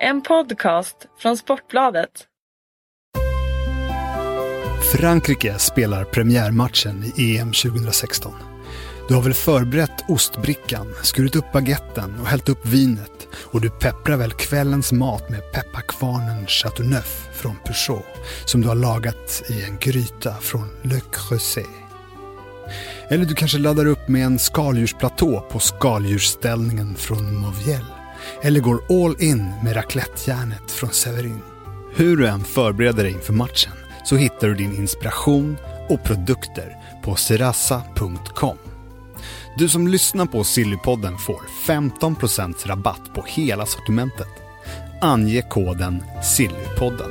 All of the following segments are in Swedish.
En podcast från Sportbladet. Frankrike spelar premiärmatchen i EM 2016. Du har väl förberett ostbrickan, skurit upp baguetten och hällt upp vinet och du pepprar väl kvällens mat med pepparkvarnen Chateauneuf från Peugeot som du har lagat i en gryta från Le Creuset. Eller du kanske laddar upp med en skaldjursplatå på skaldjursställningen från Mauviel. Eller går all in med raclettejärnet från Severin. Hur du än förbereder dig inför matchen så hittar du din inspiration och produkter på serasa.com. Du som lyssnar på Sillypodden får 15% rabatt på hela sortimentet. Ange koden Sillypodden.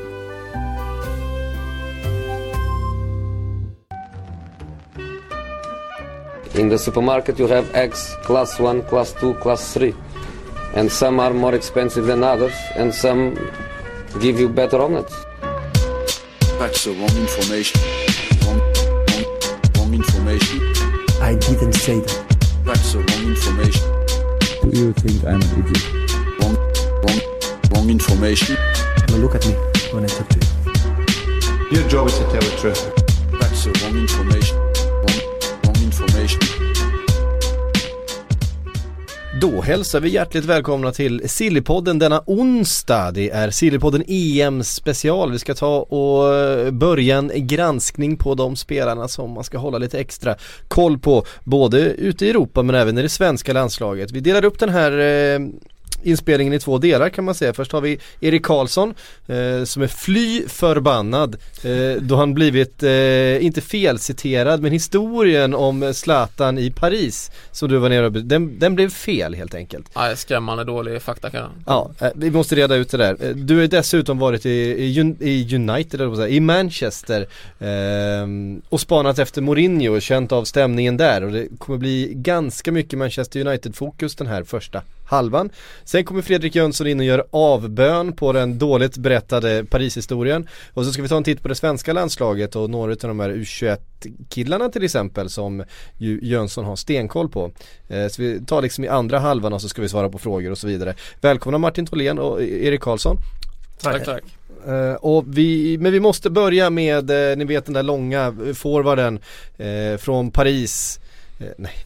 In the supermarket, you have eggs class 1, class 2, class 3. And some are more expensive than others, and some give you better omelets. That's the wrong information. Wrong, wrong, wrong information. I didn't say that. That's the wrong information. Do you think I'm an idiot? Wrong, wrong, wrong information. Now look at me when I talk to you. Your job is to tell the truth. That's the wrong information. Wrong, wrong information. Då hälsar vi hjärtligt välkomna till Sillypodden denna onsdag. Det är Sillypodden EM special. Vi ska ta och eh, börja en granskning på de spelarna som man ska hålla lite extra koll på. Både ute i Europa men även i det svenska landslaget. Vi delar upp den här eh, inspelningen i två delar kan man säga. Först har vi Erik Karlsson eh, som är fly förbannad eh, då han blivit, eh, inte felciterad men historien om Zlatan i Paris som du var nere och den, den blev fel helt enkelt. Nej, skrämmande dålig fakta kan jag. Ja, eh, vi måste reda ut det där. Eh, Du har dessutom varit i, i, i United, i Manchester ehm, och spanat efter Mourinho och känt av stämningen där och det kommer bli ganska mycket Manchester United-fokus den här första halvan. Sen kommer Fredrik Jönsson in och gör avbön på den dåligt berättade Paris-historien och så ska vi ta en titt på det svenska landslaget och några av de här U21-killarna till exempel som ju Jönsson har stenkoll på. Eh, så vi tar liksom i andra halvan och så ska vi svara på frågor och så vidare. Välkomna Martin Tholén och Erik Karlsson. Tack, tack. Och vi, men vi måste börja med, eh, ni vet den där långa forwarden eh, från Paris, nej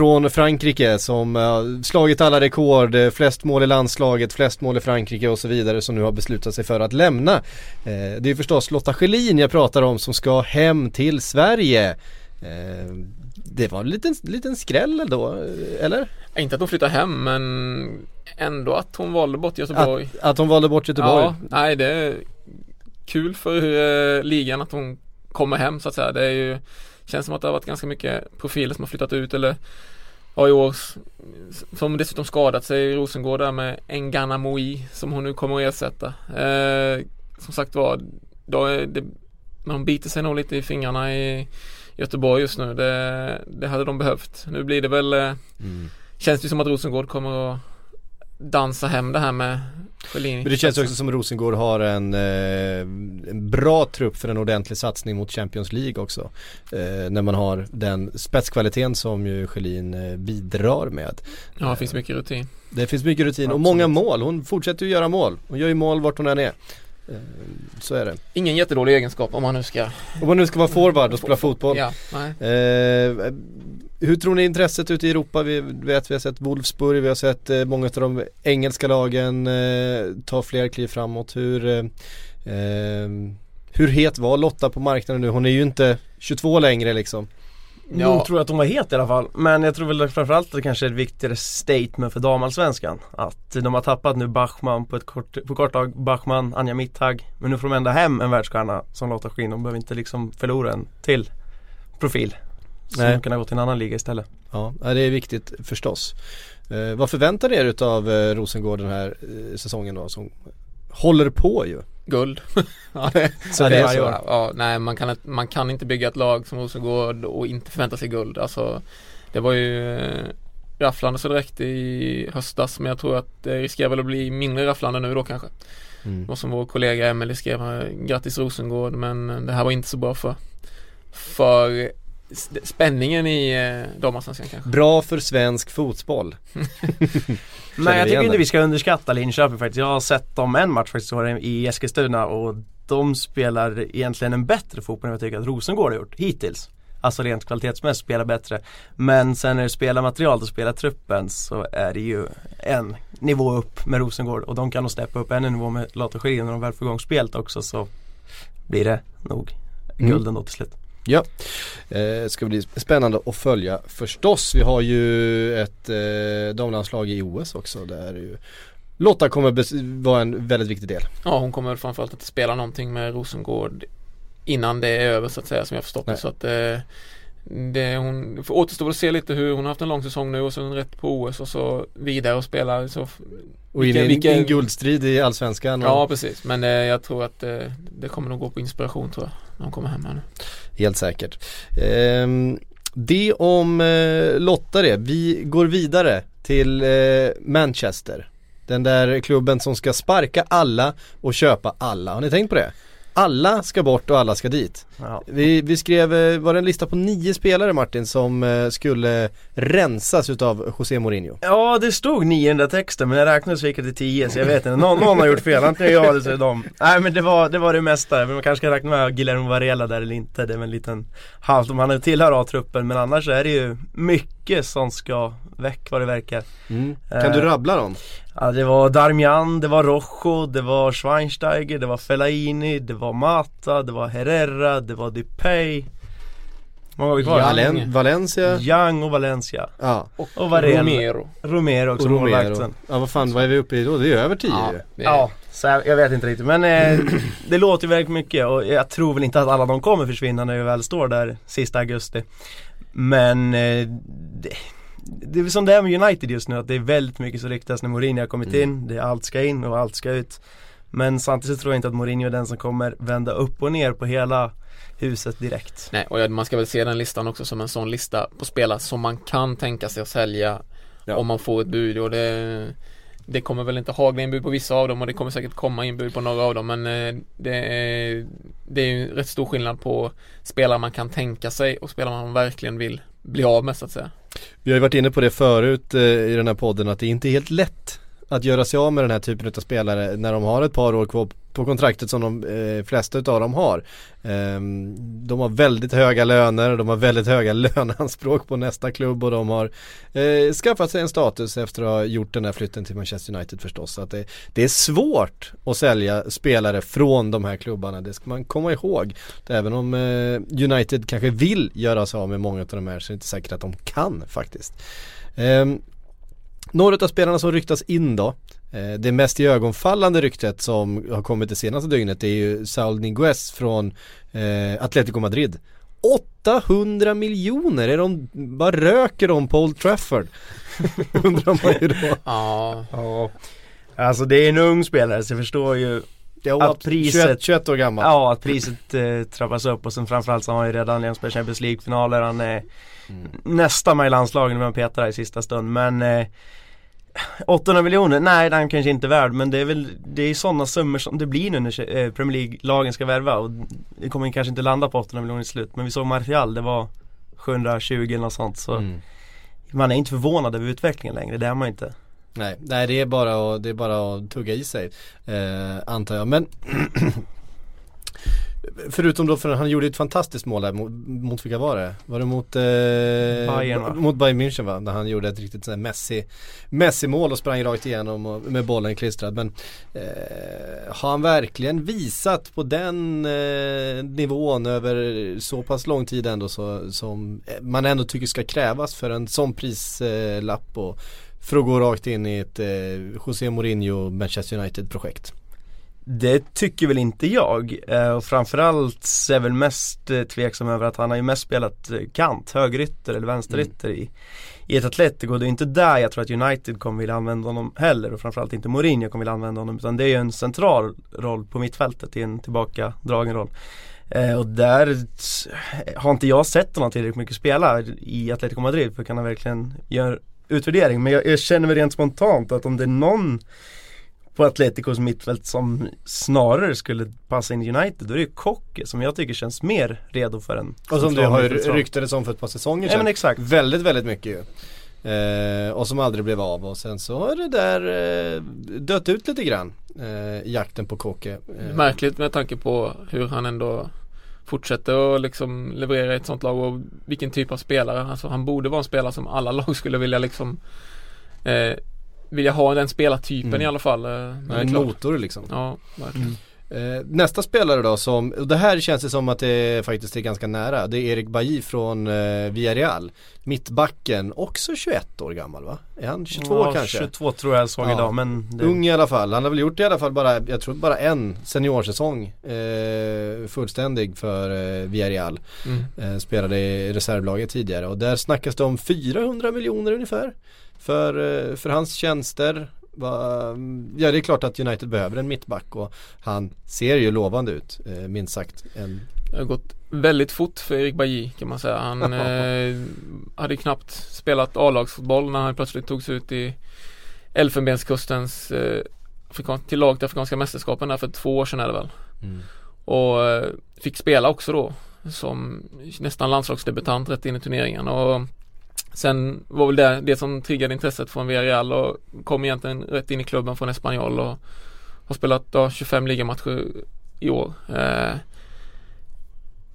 från Frankrike som uh, slagit alla rekord, eh, flest mål i landslaget, flest mål i Frankrike och så vidare som nu har beslutat sig för att lämna. Eh, det är förstås Lotta Schelin jag pratar om som ska hem till Sverige. Eh, det var en liten, liten skräll då, eh, eller? Inte att hon flyttar hem men ändå att hon valde bort Göteborg. Att, att hon valde bort Göteborg. Ja, nej det är kul för ligan att hon kommer hem så att säga. Det är ju Känns som att det har varit ganska mycket profiler som har flyttat ut eller Ja i år Som dessutom skadat sig i Rosengård där med Engana Moi som hon nu kommer att ersätta. Eh, som sagt var då är det, hon biter sig nog lite i fingrarna i Göteborg just nu. Det, det hade de behövt. Nu blir det väl eh, Mm. Känns det som att Rosengård kommer att dansa hem det här med Schelin. Men det känns också som Rosengård har en, eh, en bra trupp för en ordentlig satsning mot Champions League också. Eh, när man har den spetskvaliteten som ju Schelin eh, bidrar med. Ja, det finns mycket rutin. Det finns mycket rutin och Absolut. många mål. Hon fortsätter ju göra mål. Hon gör ju mål vart hon än är. Eh, så är det. Ingen jättedålig egenskap om man nu ska Om man nu ska vara forward och spela fotboll. Ja, nej. Eh, hur tror ni intresset ute i Europa? Vi vet vi har sett Wolfsburg, vi har sett eh, många av de engelska lagen eh, ta fler kliv framåt. Hur, eh, eh, hur het var Lotta på marknaden nu? Hon är ju inte 22 längre liksom. Ja. Nog tror jag att de var het i alla fall. Men jag tror väl framförallt att det kanske är ett viktigare statement för damallsvenskan. Att de har tappat nu Bachmann på ett kort, på kort tag, Bachmann, Anja Mittag. Men nu får de ändå hem en världsstjärna som Lotta Schelin. De behöver inte liksom förlora en till profil. Som Nej. Nej. kan gå till en annan liga istället. Ja, det är viktigt förstås. Eh, vad förväntar ni er utav eh, Rosengård den här eh, säsongen då? Som håller på ju. Guld. ja, Så ja, det är så. så. Ja, nej, man kan, inte- man kan inte bygga ett lag som Rosengård och inte förvänta sig guld. Alltså, det var ju eh, rafflande så direkt i höstas men jag tror att det riskerar väl att bli mindre rafflande nu då kanske. Mm. Och som vår kollega Emelie skrev, grattis Rosengård men det här var inte så bra för, för spänningen i eh, damallsvenskan kanske. Bra för svensk fotboll. Men jag tycker inte vi ska underskatta Linköping faktiskt. Jag har sett dem en match faktiskt i Eskilstuna och de spelar egentligen en bättre fotboll än jag tycker att Rosengård har gjort hittills. Alltså rent kvalitetsmässigt spelar bättre. Men sen när det spelar material och spelar truppen så är det ju en nivå upp med Rosengård och de kan nog steppa upp en nivå med Lotta Schelin när de väl får igång spelet också så blir det nog Mm. gulden då till slut. Eh, ska bli spännande att följa förstås. Vi har ju ett eh, damlandslag i OS också där ju Lotta kommer vara en väldigt viktig del. Ja hon kommer framförallt att spela någonting med Rosengård innan det är över så att säga som jag förstått det. Nej. Så att eh, det hon det återstår att se lite hur hon har haft en lång säsong nu och sen rätt på OS och så vidare och spela. Så, Och in i Vilken- en, vilken- en guldstrid i Allsvenskan. Och, ja precis men eh, jag tror att eh, det kommer nog gå på inspiration tror jag när hon kommer hem här nu. Helt säkert. Ehm, det om eh, Lotta det. Vi går vidare till eh, Manchester. Den där klubben som ska sparka alla och köpa alla. Har ni tänkt på det? Alla ska bort och alla ska dit. Ja. Vi, vi skrev, eh, var det en lista på nio spelare Martin som eh, skulle rensas utav José Mourinho? Ja det stod nio i den där texten men jag räknade så gick det till tio så jag vet inte, någon, någon har gjort fel, antingen jag eller så är det dem Nej men det var det, var det mesta, men man kanske ska räkna med Guillermo Varela där eller inte, det är väl en liten halvt om han tillhör A-truppen men annars är det ju mycket som ska väck vad det verkar Kan Eh, du rabbla dem? Ja det var Darmian, det var Rojo, det var Schweinsteiger, det var Fellaini, det var Mata, det var Herrera, det var Dupay Många har vi kvar? Valen, Valencia? Young och Valencia Ja. Och Varela Romero. Romero också, Och målvakten Ja vad fan, vad är vi uppe i då? Det är över tio Ja, ju. Ja, så jag, jag vet inte riktigt men eh, det låter ju väldigt mycket och jag tror väl inte att alla de kommer försvinna när vi väl står där sista augusti Men eh, det, det är som det är med United just nu att det är väldigt mycket som ryktas när Mourinho har kommit Mm. in det är Allt ska in och allt ska ut Men samtidigt tror jag inte att Mourinho är den som kommer vända upp och ner på hela huset direkt Nej och man ska väl se den listan också som en sån lista på spelare som man kan tänka sig att sälja Ja. om man får ett bud och det det kommer väl inte hagla inbud på vissa av dem och det kommer säkert komma inbud på några av dem men eh, det är, det är ju rätt stor skillnad på spelare man kan tänka sig och spelare man verkligen vill bli av med så att säga. Vi har ju varit inne på det förut eh, i den här podden att det inte är helt lätt att göra sig av med den här typen av spelare när de har ett par år kvar på kontraktet som de eh, flesta utav dem har. Eh, de har väldigt höga löner, de har väldigt höga löneanspråk på nästa klubb och de har eh, skaffat sig en status efter att ha gjort den här flytten till Manchester United förstås. Så att det, det är svårt att sälja spelare från de här klubbarna, det ska man komma ihåg. Även om eh, United kanske vill göra sig av med många av de här så är det inte säkert att de kan faktiskt. Ehm, några av spelarna som ryktas in då det mest iögonfallande ryktet som har kommit det senaste dygnet är ju Saul Niguez från eh, Atletico Madrid 800 miljoner, är de, vad röker de på Old Trafford? Undrar man ju då Ja, Ja Alltså det är en ung spelare så jag förstår ju ja, Att priset- 21, 21 år gammal Ja, att priset eh, trappas upp och sen framförallt så har han ju redan redan spelat Champions League-finaler. Han är nästan med i landslaget när man petar i sista stund. Men eh, 800 miljoner, nej den kanske inte är värd men det är väl Det är sådana summor som det blir nu när eh, Premier League-lagen ska värva och det kommer kanske inte landa på 800 miljoner i slut men vi såg Martial, det var 720 eller något sånt så Mm. man är inte förvånad över utvecklingen längre, det är man inte. Nej, nej det är bara att, det är bara att tugga i sig eh, Antar jag, men Förutom då för han gjorde ett fantastiskt mål där mot, mot vilka var det? Var det mot eh, Bayern, va? Mot Bayern München va? Där han gjorde ett riktigt sånt Messi Messi mål och sprang rakt igenom och, med bollen klistrad men eh, Har han verkligen visat på den eh, nivån över så pass lång tid ändå så, som man ändå tycker ska krävas för en sån prislapp och för att gå rakt in i ett eh, José Mourinho Manchester United projekt. Det tycker väl inte jag. Eh, och framförallt så är jag väl mest eh, tveksam över att han har ju mest spelat eh, kant, högerytter eller vänsterytter i, i ett Atletico. Det är inte där jag tror att United kommer vilja använda honom heller. Och framförallt inte Mourinho kommer vilja använda honom. Utan det är ju en central roll på mittfältet i en tillbakadragen roll. Och där har inte jag sett honom tillräckligt mycket spela i Atletico Madrid för att kunna verkligen göra utvärdering. Men jag, jag känner väl rent spontant att om det är någon på Atleticos mittfält som snarare skulle passa in i United då är det ju Kocke som jag tycker känns mer redo för en Och som central har ryktades om för ett par säsonger Ja sedan. men exakt. Väldigt, väldigt mycket ju. Eh, och som aldrig blev av och sen så har det där eh, dött ut lite grann. Eh, jakten på Kåke. Eh, Märkligt med tanke på hur han ändå fortsätter att liksom leverera i ett sånt lag och vilken typ av spelare. Alltså han borde vara en spelare som alla lag skulle vilja liksom eh, vilja ha den spelartypen Mm. i alla fall. Eh, en motor liksom. Ja, verkligen. Eh, nästa spelare då som, och det här känns det som att det faktiskt är ganska nära. Det är Erik Bailly från eh, Villarreal. Mittbacken, också 21 år gammal va? Är han 22 ja, kanske? 22 tror jag jag såg Ja. idag men det, Ung i alla fall. Han har väl gjort i alla fall bara, jag tror bara en seniorsäsong eh, fullständig för eh, Villarreal. Mm. Eh, spelade i reservlaget tidigare och där snackas det om 400 miljoner ungefär. För, eh, för hans tjänster. Ja det är klart att United behöver en mittback och han ser ju lovande ut eh, minst sagt. En, Det har gått väldigt fort för Erik Bailly kan man säga. Han eh, hade knappt spelat A-lagsfotboll när han plötsligt togs ut i Elfenbenskustens eh, till lag till Afrikanska mästerskapen där för två år sedan är det väl. Och eh, fick spela också då som nästan landslagsdebutant rätt in i turneringen och Sen var väl det det som triggade intresset från Villarreal och kom egentligen rätt in i klubben från Espanyol och har spelat då 25 ligamatcher i år. Eh,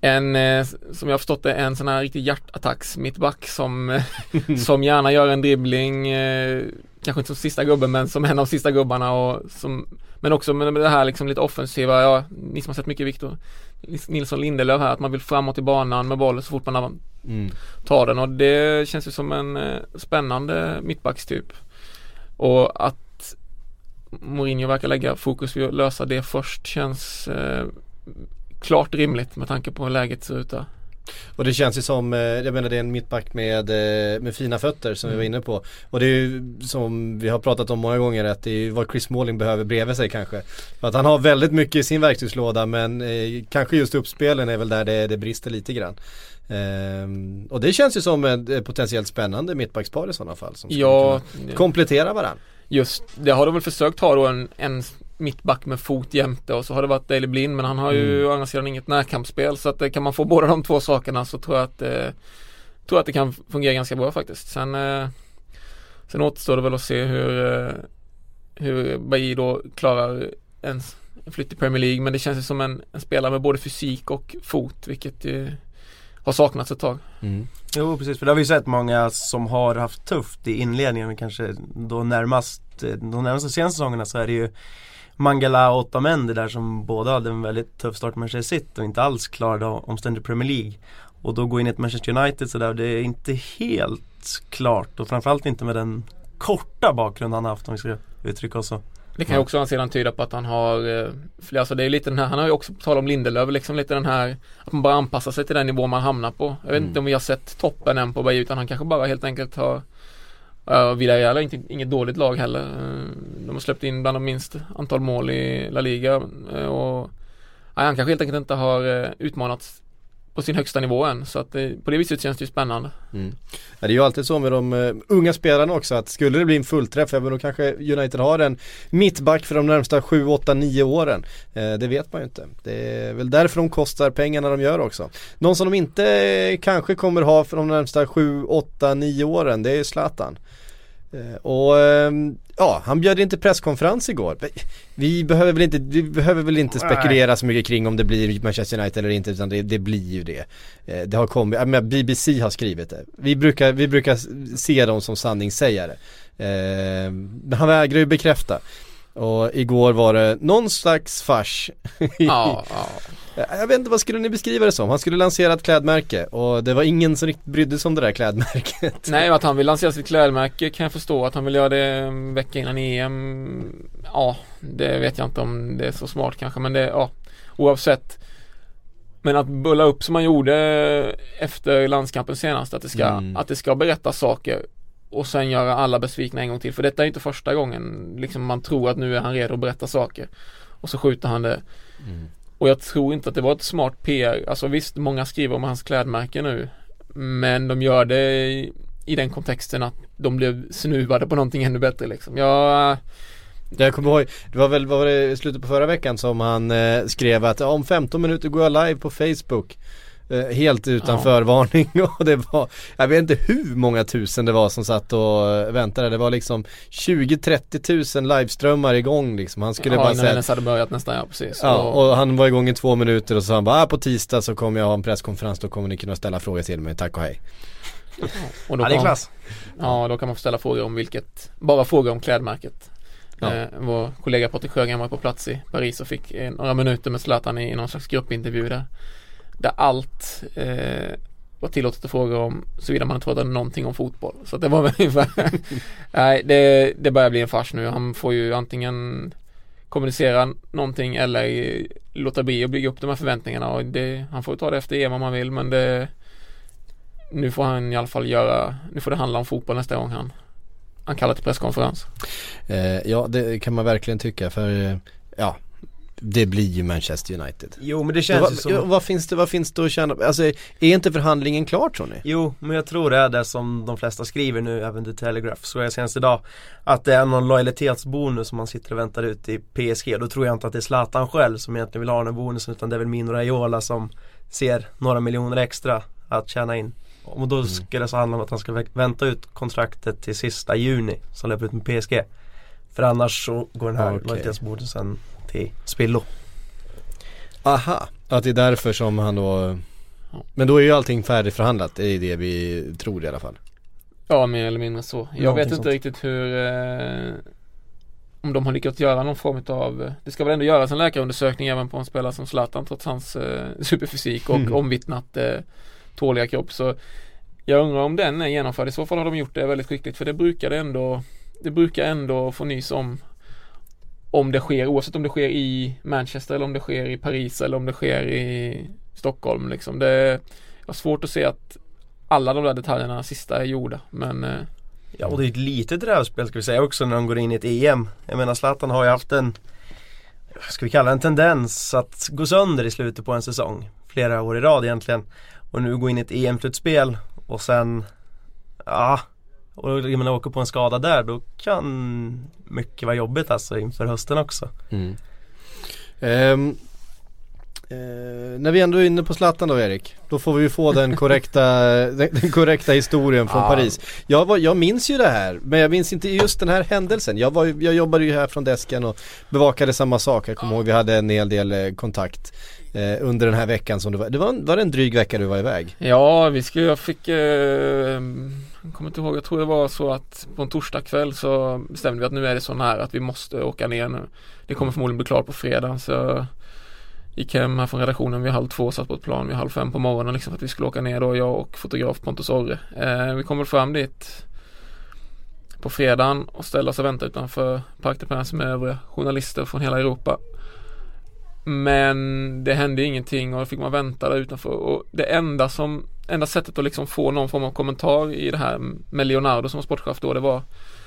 en, eh, som jag har förstått det, en sån här riktig hjärtattacks mittback som, som gärna gör en dribbling, eh, kanske inte som sista gubben men som en av sista gubbarna och som, men också med det här liksom lite offensiva, ja, ni som har sett mycket Viktor Nilsson Lindelöf här, att man vill framåt i banan med bollen så fort man mm. tar den och det känns ju som en eh, spännande mittbackstyp. Och att Mourinho verkar lägga fokus vid att lösa det först känns eh, klart rimligt med tanke på hur läget ser ut där. Och det känns ju som, eh, jag menar det är en mittback med, eh, med fina fötter som vi var inne på. Och det är ju som vi har pratat om många gånger att det är vad Chris Smalling behöver bredvid sig kanske. För att han har väldigt mycket i sin verktygslåda men eh, kanske just uppspelen är väl där det, det brister lite grann. Ehm, och det känns ju som ett potentiellt spännande mittbackspar i sådana fall. Som Ja, komplettera varandra. just det har de väl försökt ha då en, en mittback med fot jämte och så har det varit Daley Blind men han har ju Mm. å andra sidan inget närkampsspel så att eh, kan man få båda de två sakerna så tror jag att eh, tror att det kan fungera ganska bra faktiskt. Sen, eh, sen återstår det väl att se hur eh, hur Bailly då klarar en, en flytt i Premier League men det känns ju som en, en spelare med både fysik och fot vilket eh, har saknats ett tag. Jo precis, för det har vi sett många som har haft tufft i inledningen men kanske då närmast eh, De närmaste senaste säsongerna så är det ju Mangala och Otamendi där som båda hade en väldigt tuff start med Manchester City och inte alls klarade omständigt Premier League Och då gå in i ett Manchester United så där, det är inte helt klart och framförallt inte med den korta bakgrund han har haft om vi ska uttrycka oss så Det kan ju också å sidan tyda på att han har eh, fler, alltså det är lite den här, han har ju också på tal om Lindelöf liksom lite den här Att man bara anpassar sig till den nivå man hamnar på. Jag vet Mm. inte om vi har sett toppen än på Bailly utan han kanske bara helt enkelt har Uh, Villarreal är inte, inget dåligt lag heller. Uh, de har släppt in bland de minst antal mål i La Liga Uh, och uh, han kanske helt enkelt inte har uh, utmanats på sin högsta nivå än. Så att det, på det viset känns det ju spännande. Mm. Ja, det är ju alltid så med de uh, unga spelarna också att skulle det bli en fullträff, även då kanske United har en mittback för de närmsta 7, 8, 9 åren. Uh, det vet man ju inte. Det är väl därför de kostar pengarna de gör också. Någon som de inte uh, kanske kommer ha för de närmsta 7, 8, 9 åren, det är Zlatan. Eh, och ehm, ja, han bjöd in till presskonferens igår. Vi behöver väl inte, vi behöver väl inte spekulera så mycket kring om det blir Manchester United eller inte utan det, det blir ju det. Eh, Det har kommit, jag menar, BBC har skrivit det. Vi brukar, vi brukar se dem som sanningssägare. Eh, Men han vägrar ju bekräfta. Och igår var det någon slags fars. Ja, ja. Jag vet inte, vad skulle ni beskriva det som? Han skulle lansera ett klädmärke och det var ingen som riktigt brydde sig om det där klädmärket. Nej, att han vill lansera sitt klädmärke kan jag förstå. Att han vill göra det en vecka innan EM. Ja, det vet jag inte om det är så smart kanske. Men det, ja, oavsett. Men att bulla upp som han gjorde efter landskampen senast. Att det ska, Mm. att det ska berätta saker. Och sen göra alla besvikna en gång till. För detta är inte första gången liksom man tror att nu är han redo att berätta saker. Och så skjuter han det. Och jag tror inte att det var ett smart PR. Alltså visst, många skriver om hans klädmärke nu. Men de gör det i, i den kontexten att de blev snuvade på någonting ännu bättre liksom. Jag, Jag kommer ihåg, det var väl, var det slutet på förra veckan som han eh, skrev att om 15 minuter går jag live på Facebook Helt utan Ja. förvarning och det var, jag vet inte hur många tusen det var som satt och eh, väntade Det var liksom 20-30 tusen liveströmmar igång liksom Han skulle ja, bara säga hade börjat nästan, ja precis. Ja, Och- och han var igång i två minuter och så sa han bara ah, på tisdag så kommer jag ha en presskonferens Då kommer ni kunna ställa frågor till mig, tack och hej och då Ja det är klass. Ja, då kan man få ställa frågor om vilket, bara frågor om klädmärket. Ja. Eh, vår kollega Patrik Sjögren var på plats i Paris och fick eh, några minuter med Zlatan i någon slags gruppintervju där. Där allt eh, var tillåtet att fråga om såvida man inte pratade någonting om fotboll. Så att det var väl ungefär Nej, det, det börjar bli en fars nu. Han får ju antingen kommunicera någonting eller eh, låta bli att bygga upp de här förväntningarna och det, han får ju ta det efter EM om han vill men det nu får han i alla fall göra, nu får det handla om fotboll nästa gång han han kallar till presskonferens. eh, Ja det kan man verkligen tycka för eh, Ja det blir ju Manchester United. Jo men det känns ju vad, som ja, vad finns det, vad finns det att känna, alltså är inte förhandlingen klar tror ni? Jo, men jag tror det är det som de flesta skriver nu, även The Telegraph, så jag senast idag Att det är någon lojalitetsbonus som man sitter och väntar ut i PSG Då tror jag inte att det är Zlatan själv som egentligen vill ha den bonusen utan det är väl Mino Raiola som ser några miljoner extra att tjäna in. Och då ska det så handla om att han ska vä- vänta ut kontraktet till sista juni som löper ut med PSG För annars så går den här Okej. lojalitetsbonusen till spillo Aha, att det är därför som han då Men då är ju allting färdigförhandlat, det är det vi tror i alla fall Ja, mer eller mindre så. Jag Någonting vet inte sånt. riktigt hur eh, om de har lyckats göra någon form av Det ska väl ändå göras en läkarundersökning även på en spelare som Zlatan trots hans eh, superfysik och Mm. omvittnat eh, tåliga kropp så Jag undrar om den är genomförd. I så fall har de gjort det väldigt skickligt för det brukar det ändå det brukar ändå få nys om Om det sker oavsett om det sker i Manchester eller om det sker i Paris eller om det sker i Stockholm liksom. Det är jag har svårt att se att alla de där detaljerna sista är gjorda men eh, Ja och det är ett litet rävspel ska vi säga också när de går in i ett EM Jag menar Zlatan har ju haft en Ska vi kalla det en tendens att gå sönder i slutet på en säsong Flera år i rad egentligen Och nu gå in i ett EM-slutspel och sen Ja och jag menar åka på en skada där då kan mycket vara jobbigt alltså inför hösten också mm. Ehm, eh, När vi ändå är inne på Zlatan då Erik Då får vi ju få den korrekta, den, den korrekta historien från Ja. Paris jag, var, jag minns ju det här men jag minns inte just den här händelsen Jag, var, ju- jag jobbade ju här från desken och bevakade samma sak Jag kommer ihåg vi hade en hel del eh, kontakt eh, under den här veckan som det var Det var, en- var det en dryg vecka du var iväg? Ja, vi skulle, jag fick, eh, jag kommer inte ihåg, jag tror det var så att på en torsdag kväll så bestämde vi att nu är det så nära att vi måste åka ner nu. Det kommer förmodligen bli klart på fredag så jag gick hem här från redaktionen vid halv två, satt på ett plan vid halv fem på morgonen liksom för att vi skulle åka ner då, jag och fotograf Pontus Orre. Eh, vi kom väl fram dit på fredagen och ställde oss och väntade utanför Parc des Princes med övriga journalister från hela Europa. Men det hände ingenting och då fick man vänta där utanför. Och det enda som Enda sättet att liksom få någon form av kommentar i det här med Leonardo som var sportchef då det var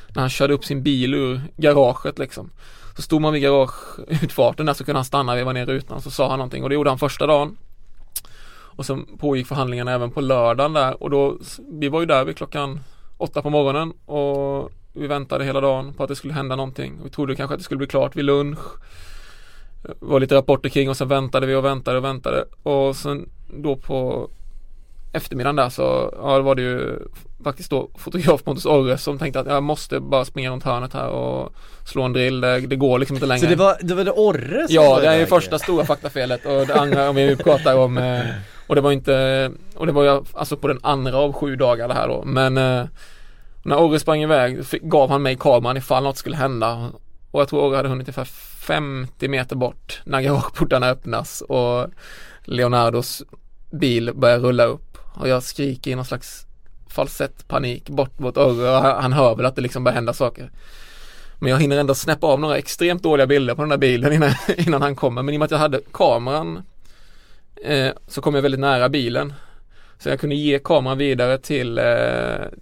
När han körde upp sin bil ur garaget liksom. Så stod man vid garageutfarten där så kunde han stanna, veva ner rutan så sa han någonting. Och det gjorde han första dagen. Och sen pågick förhandlingarna även på lördagen där. Och då Vi var ju där vid klockan åtta på morgonen och vi väntade hela dagen på att det skulle hända någonting. Vi trodde kanske att det skulle bli klart vid lunch var lite rapporter kring och sen väntade vi och väntade och väntade och sen då på eftermiddagen där så ja, då var det ju faktiskt då fotograf Pontus Orre som tänkte att jag måste bara springa runt hörnet här och slå en drill. Det, det går liksom inte längre. Så det var, det var det Orre som Ja, var det är ju första stora faktafelet och det andra om vi pratar om eh, Och det var inte Och det var ju alltså på den andra av sju dagar det här då men eh, När Orre sprang iväg gav han mig kameran ifall något skulle hända Och jag tror Orre hade hunnit ungefär 50 meter bort när garageportarna öppnas och Leonardos bil börjar rulla upp och jag skriker i någon slags falsett panik bort mot Orre och han han hör väl att det liksom börjar hända saker men jag hinner ändå snäppa av några extremt dåliga bilder på den där bilen innan, innan han kommer. Men i och med att jag hade kameran eh, så kom jag väldigt nära bilen. Så jag kunde ge kameran vidare till, eh,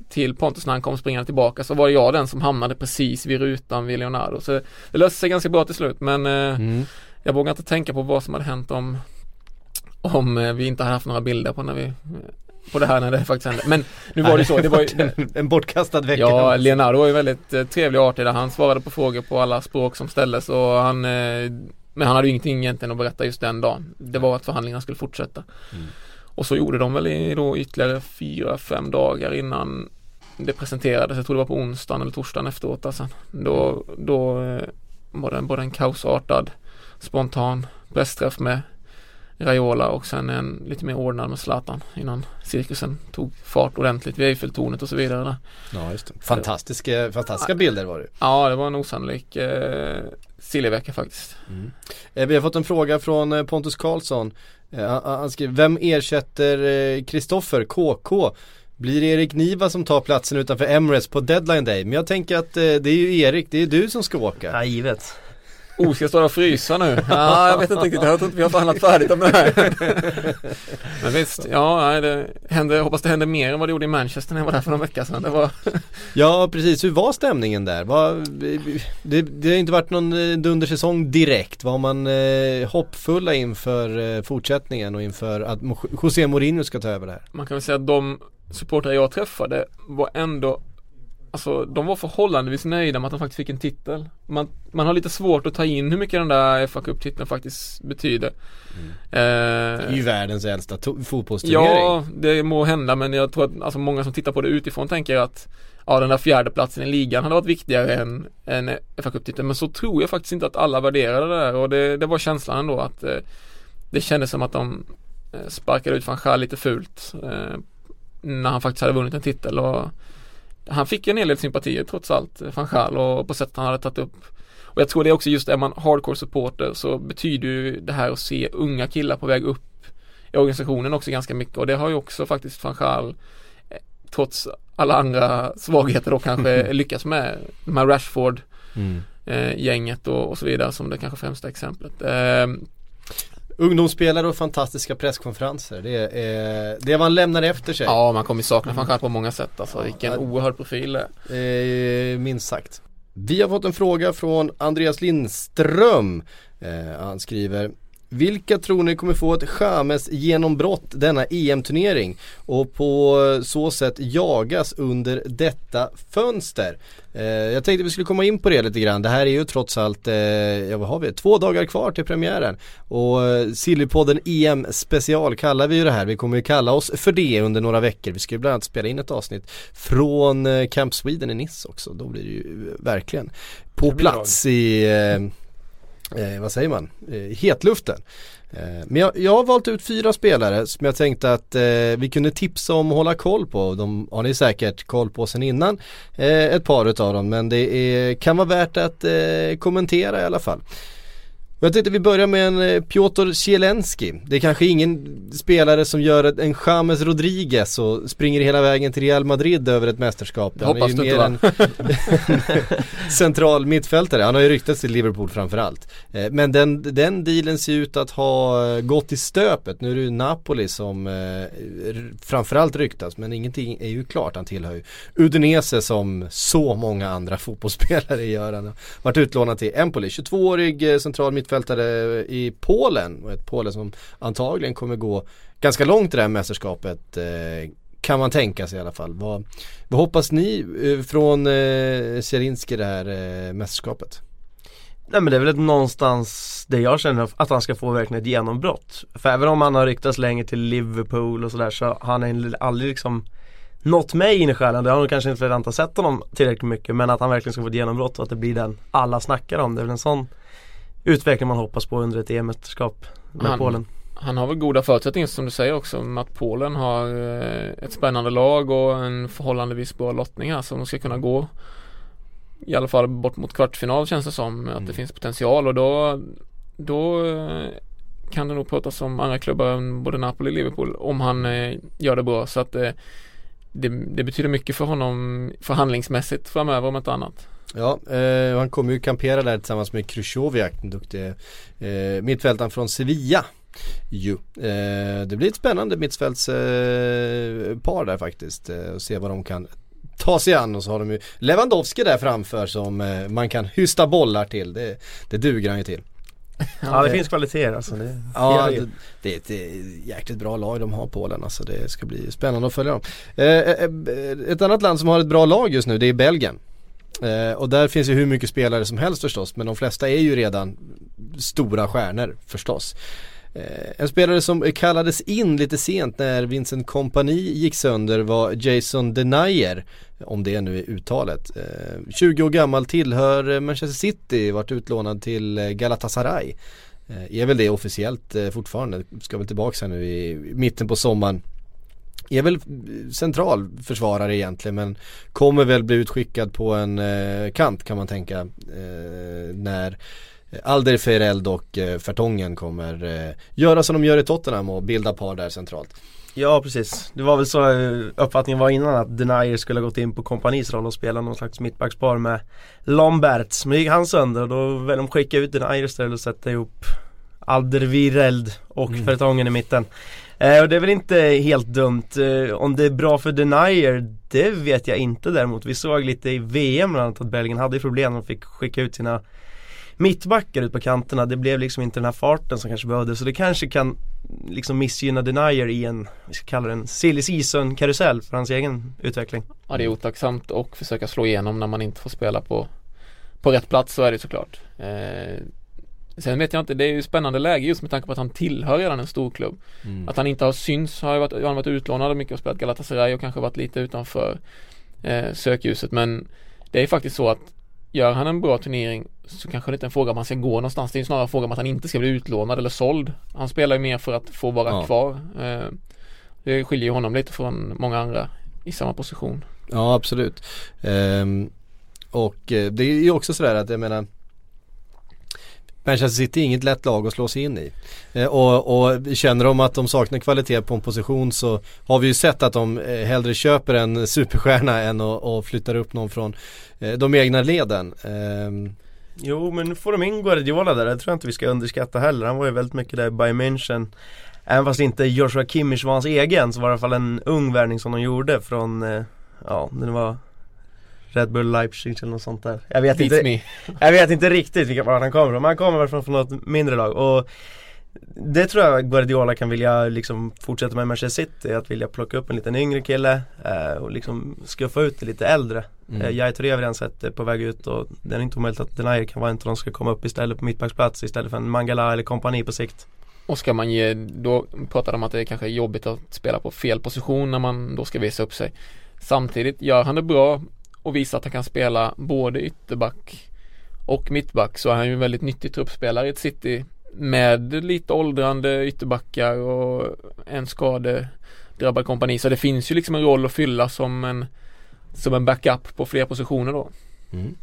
till Pontus när han kom springande tillbaka. Så var jag den som hamnade precis vid rutan vid Leonardo. Så det löste sig ganska bra till slut. Men eh, Mm. jag vågar inte tänka på vad som hade hänt om om eh, vi inte hade haft några bilder på när vi på det här när det faktiskt hände. Men nu var det så, det var ju, det, en bortkastad vecka. Ja, Leonardo var ju väldigt eh, trevlig och artig där. Han svarade på frågor på alla språk som ställdes och han eh, Men han hade ju ingenting egentligen att berätta just den dagen. Det var att förhandlingarna skulle fortsätta. Mm. Och så gjorde de väl i då ytterligare fyra, fem dagar innan det presenterades. Jag tror det var på onsdagen eller torsdagen efteråt alltså. Då, då eh, var det både en kaosartad spontan pressträff med Raiola och sen en lite mer ordnad med Zlatan innan cirkusen tog fart ordentligt vid Eiffeltornet och så vidare. Där. Ja, just det. Fantastiska, fantastiska bilder var det. Ja, det var en osannolik eh, sillig vecka faktiskt. Eh, Vi har fått en fråga från eh, Pontus Karlsson. Eh, han skriver, vem ersätter eh, Kristoffer KK? Blir det Erik Niva som tar platsen utanför Emirates på deadline day? Men jag tänker att eh, det är ju Erik, det är du som ska åka. Ja, givet. Oh, ska jag stå och frysa nu? Ja, jag vet inte riktigt. Jag tror inte vi har förhandlat färdigt om det här. Men visst, ja, nej, det händer, jag hoppas det händer mer än vad det gjorde i Manchester när jag var där för någon vecka sedan. Det var, Ja precis, hur var stämningen där? Det, det har inte varit någon eh, dundersäsong direkt. Var man eh, hoppfulla inför eh, fortsättningen och inför att José Mourinho ska ta över det här? man kan väl säga att de supportrar jag träffade var ändå Alltså de var förhållandevis nöjda med att de faktiskt fick en titel. Man, man har lite svårt att ta in hur mycket den där FA Cup-titeln faktiskt betyder. Det är ju Eh, världens äldsta fotbollsturnering. Ja, det må hända men jag tror att alltså, många som tittar på det utifrån tänker att Ja den där fjärde platsen i ligan hade varit viktigare än, än fa Cup-titeln men så tror jag faktiskt inte att alla värderade det där och det, det var känslan ändå att eh, Det kändes som att de eh, sparkade ut van Gaal lite fult eh, När han faktiskt hade vunnit en titel och Han fick en hel del sympatier trots allt, van Gaal och på sättet han hade tagit upp Och jag tror det är också just är man hardcore supporter så betyder ju det här att se unga killar på väg upp i organisationen också ganska mycket och det har ju också faktiskt van Gaal eh, trots alla andra svagheter då kanske lyckats med. De här Rashford Mm. eh, gänget och, och så vidare som det kanske främsta exemplet. Eh, Ungdomsspelare och fantastiska presskonferenser. Det är det man lämnar efter sig. ja, man kommer sakna van Gaal på många sätt alltså. Vilken Ja. oerhörd profil. Eh, minst sagt. Vi har fått en fråga från Andreas Lindström. Eh, han skriver vilka tror ni kommer få ett Chamez genombrott denna EM-turnering och på så sätt jagas under detta fönster? Eh, jag tänkte vi skulle komma in på det lite grann. Det här är ju trots allt, eh, ja vad har vi, två dagar kvar till premiären. Och eh, Sillypodden EM special kallar vi ju det här. Vi kommer ju kalla oss för det under några veckor. Vi ska ju bland annat spela in ett avsnitt från eh, Camp Sweden i Nice också. Då blir det ju eh, verkligen på plats i eh, vad säger man, eh, hetluften. Eh, men jag, jag har valt ut fyra spelare som jag tänkte att eh, vi kunde tipsa om och hålla koll på. De har ni säkert koll på sen innan. Eh, ett par utav dem men det är, kan vara värt att eh, kommentera i alla fall. Jag tänkte vi börjar med en eh, Piotr Zielenski. Det är kanske ingen spelare som gör en James Rodriguez och springer hela vägen till Real Madrid över ett mästerskap. Det hoppas du inte, en central mittfältare. Han har ju ryktats till Liverpool framförallt. Eh, Men den, den dealen ser ut att ha eh, gått i stöpet. Nu är det ju Napoli som framförallt ryktas men ingenting är ju klart. Han tillhör ju Udinese som så många andra fotbollsspelare gör. Han har varit utlånad till Empoli. 22-årig eh, central mittfältare i Polen. Och ett Polen som antagligen kommer gå ganska långt i det här mästerskapet. Eh, kan man tänka sig i alla fall. Vad, vad hoppas ni eh, från eh, Zielinski det här eh, mästerskapet? Nej men det är väl ett någonstans det jag känner att han ska få verkligen ett genombrott. För även om han har ryktats länge till Liverpool och sådär så har han aldrig liksom nått mig in i själen. Det har nog kanske inte redan inte sett honom tillräckligt mycket men att han verkligen ska få ett genombrott och att det blir den alla snackar om. Det är väl en sån utveckling man hoppas på under ett EM-mästerskap med Han- Polen. Han har väl goda förutsättningar som du säger också med att Polen har eh, ett spännande lag och en förhållandevis bra lottning här som de ska kunna gå i alla fall bort mot kvartsfinal känns det som att det finns potential och då då eh, kan det nog pratas om andra klubbar än både Napoli och Liverpool om han eh, gör det bra så att det, det betyder mycket för honom förhandlingsmässigt framöver om inte annat. Ja, eh, han kommer ju kampera där tillsammans med Krychowiak, den duktige eh, mittfältaren från Sevilla. Ju. Eh, det blir ett spännande mittfältspar eh, där faktiskt eh, och se vad de kan ta sig an och så har de ju Lewandowski där framför som eh, man kan hysta bollar till. Det, det duger han ju till. Ja det finns kvaliteter alltså. Det, Ja, det- det, är ett jäkligt bra lag de har Polen alltså. Det ska bli spännande att följa dem. Eh, eh, eh, ett annat land som har ett bra lag just nu det är Belgien. Eh, och där finns ju hur mycket spelare som helst förstås men de flesta är ju redan stora stjärnor förstås. Eh, en spelare som kallades in lite sent när Vincent Kompani gick sönder var Jason Denier om det nu är uttalet. Eh, 20 år gammal tillhör Manchester City, varit utlånad till Galatasaray. Eh, är väl det officiellt eh, fortfarande, ska väl tillbaka här nu i, i mitten på sommaren. Är väl central försvarare egentligen men kommer väl bli utskickad på en eh, kant kan man tänka eh, när Alderweireld och eh, Fertongen kommer eh, göra som de gör i Tottenham och bilda par där centralt. Ja precis, det var väl så eh, uppfattningen var innan att Denier skulle ha gått in på kompanis roll och spela någon slags mittbackspar med Lamberts. Men gick han sönder och då väljer de skicka ut Denier istället och sätta ihop Alderweireld och Mm. Fertongen i mitten. Eh, och det är väl inte helt dumt. Eh, om det är bra för Denier, det vet jag inte däremot. Vi såg lite i VM bland annat att Belgien hade problem. De fick skicka ut sina mittbackar ut på kanterna. Det blev liksom inte den här farten som kanske behövdes. Så det kanske kan liksom missgynna Denier i en, vi ska kalla det en silly season karusell för hans egen utveckling. Ja det är otacksamt och försöka slå igenom när man inte får spela på, på rätt plats så är det såklart. Eh, sen vet jag inte, det är ju spännande läge just med tanke på att han tillhör redan en stor klubb. Mm. Att han inte har syns har ju varit, har han varit utlånad mycket och spelat Galatasaray och kanske varit lite utanför eh, sökljuset men det är faktiskt så att gör han en bra turnering så kanske det inte är en fråga om han ska gå någonstans. Det är snarare en fråga om att han inte ska bli utlånad eller såld. Han spelar ju mer för att få vara Ja. kvar. Eh, det skiljer ju honom lite från många andra i samma position. Ja absolut. Ehm, och eh, det är ju också sådär att jag menar Manchester City är inget lätt lag att slå sig in i. Eh, och, och känner de att de saknar kvalitet på en position så har vi ju sett att de eh, hellre köper en superstjärna än att och flyttar upp någon från eh, de egna leden. Ehm, jo men nu får de in Guardiola där, det tror jag inte vi ska underskatta heller. Han var ju väldigt mycket där i Bayern München. Även fast inte Joshua Kimmich var hans egen så var det i alla fall en ung värvning som de gjorde från, eh, ja det var Red Bull Leipzig eller något sånt där. Jag vet, Beats inte, me. jag vet inte riktigt vilka var han kommer från, men han kommer väl från, från något mindre lag och det tror jag Guardiola kan vilja liksom fortsätta med i Manchester City, att vilja plocka upp en liten yngre kille eh, och liksom skuffa ut det lite äldre. mm. Mm. Jag har vi redan sett eh, på väg ut och det är inte omöjligt att Denier kan vara en av de ska komma upp istället på mittbacksplats istället för en Mangala eller kompani på sikt. Och ska man ge, då pratar de om att det kanske är jobbigt att spela på fel position när man då ska visa upp sig. Samtidigt gör han det bra och visar att han kan spela både ytterback och mittback så är han ju en väldigt nyttig truppspelare i ett city med lite åldrande ytterbackar och en skadedrabbad kompani. Så det finns ju liksom en roll att fylla som en som en backup på fler positioner då. Mm.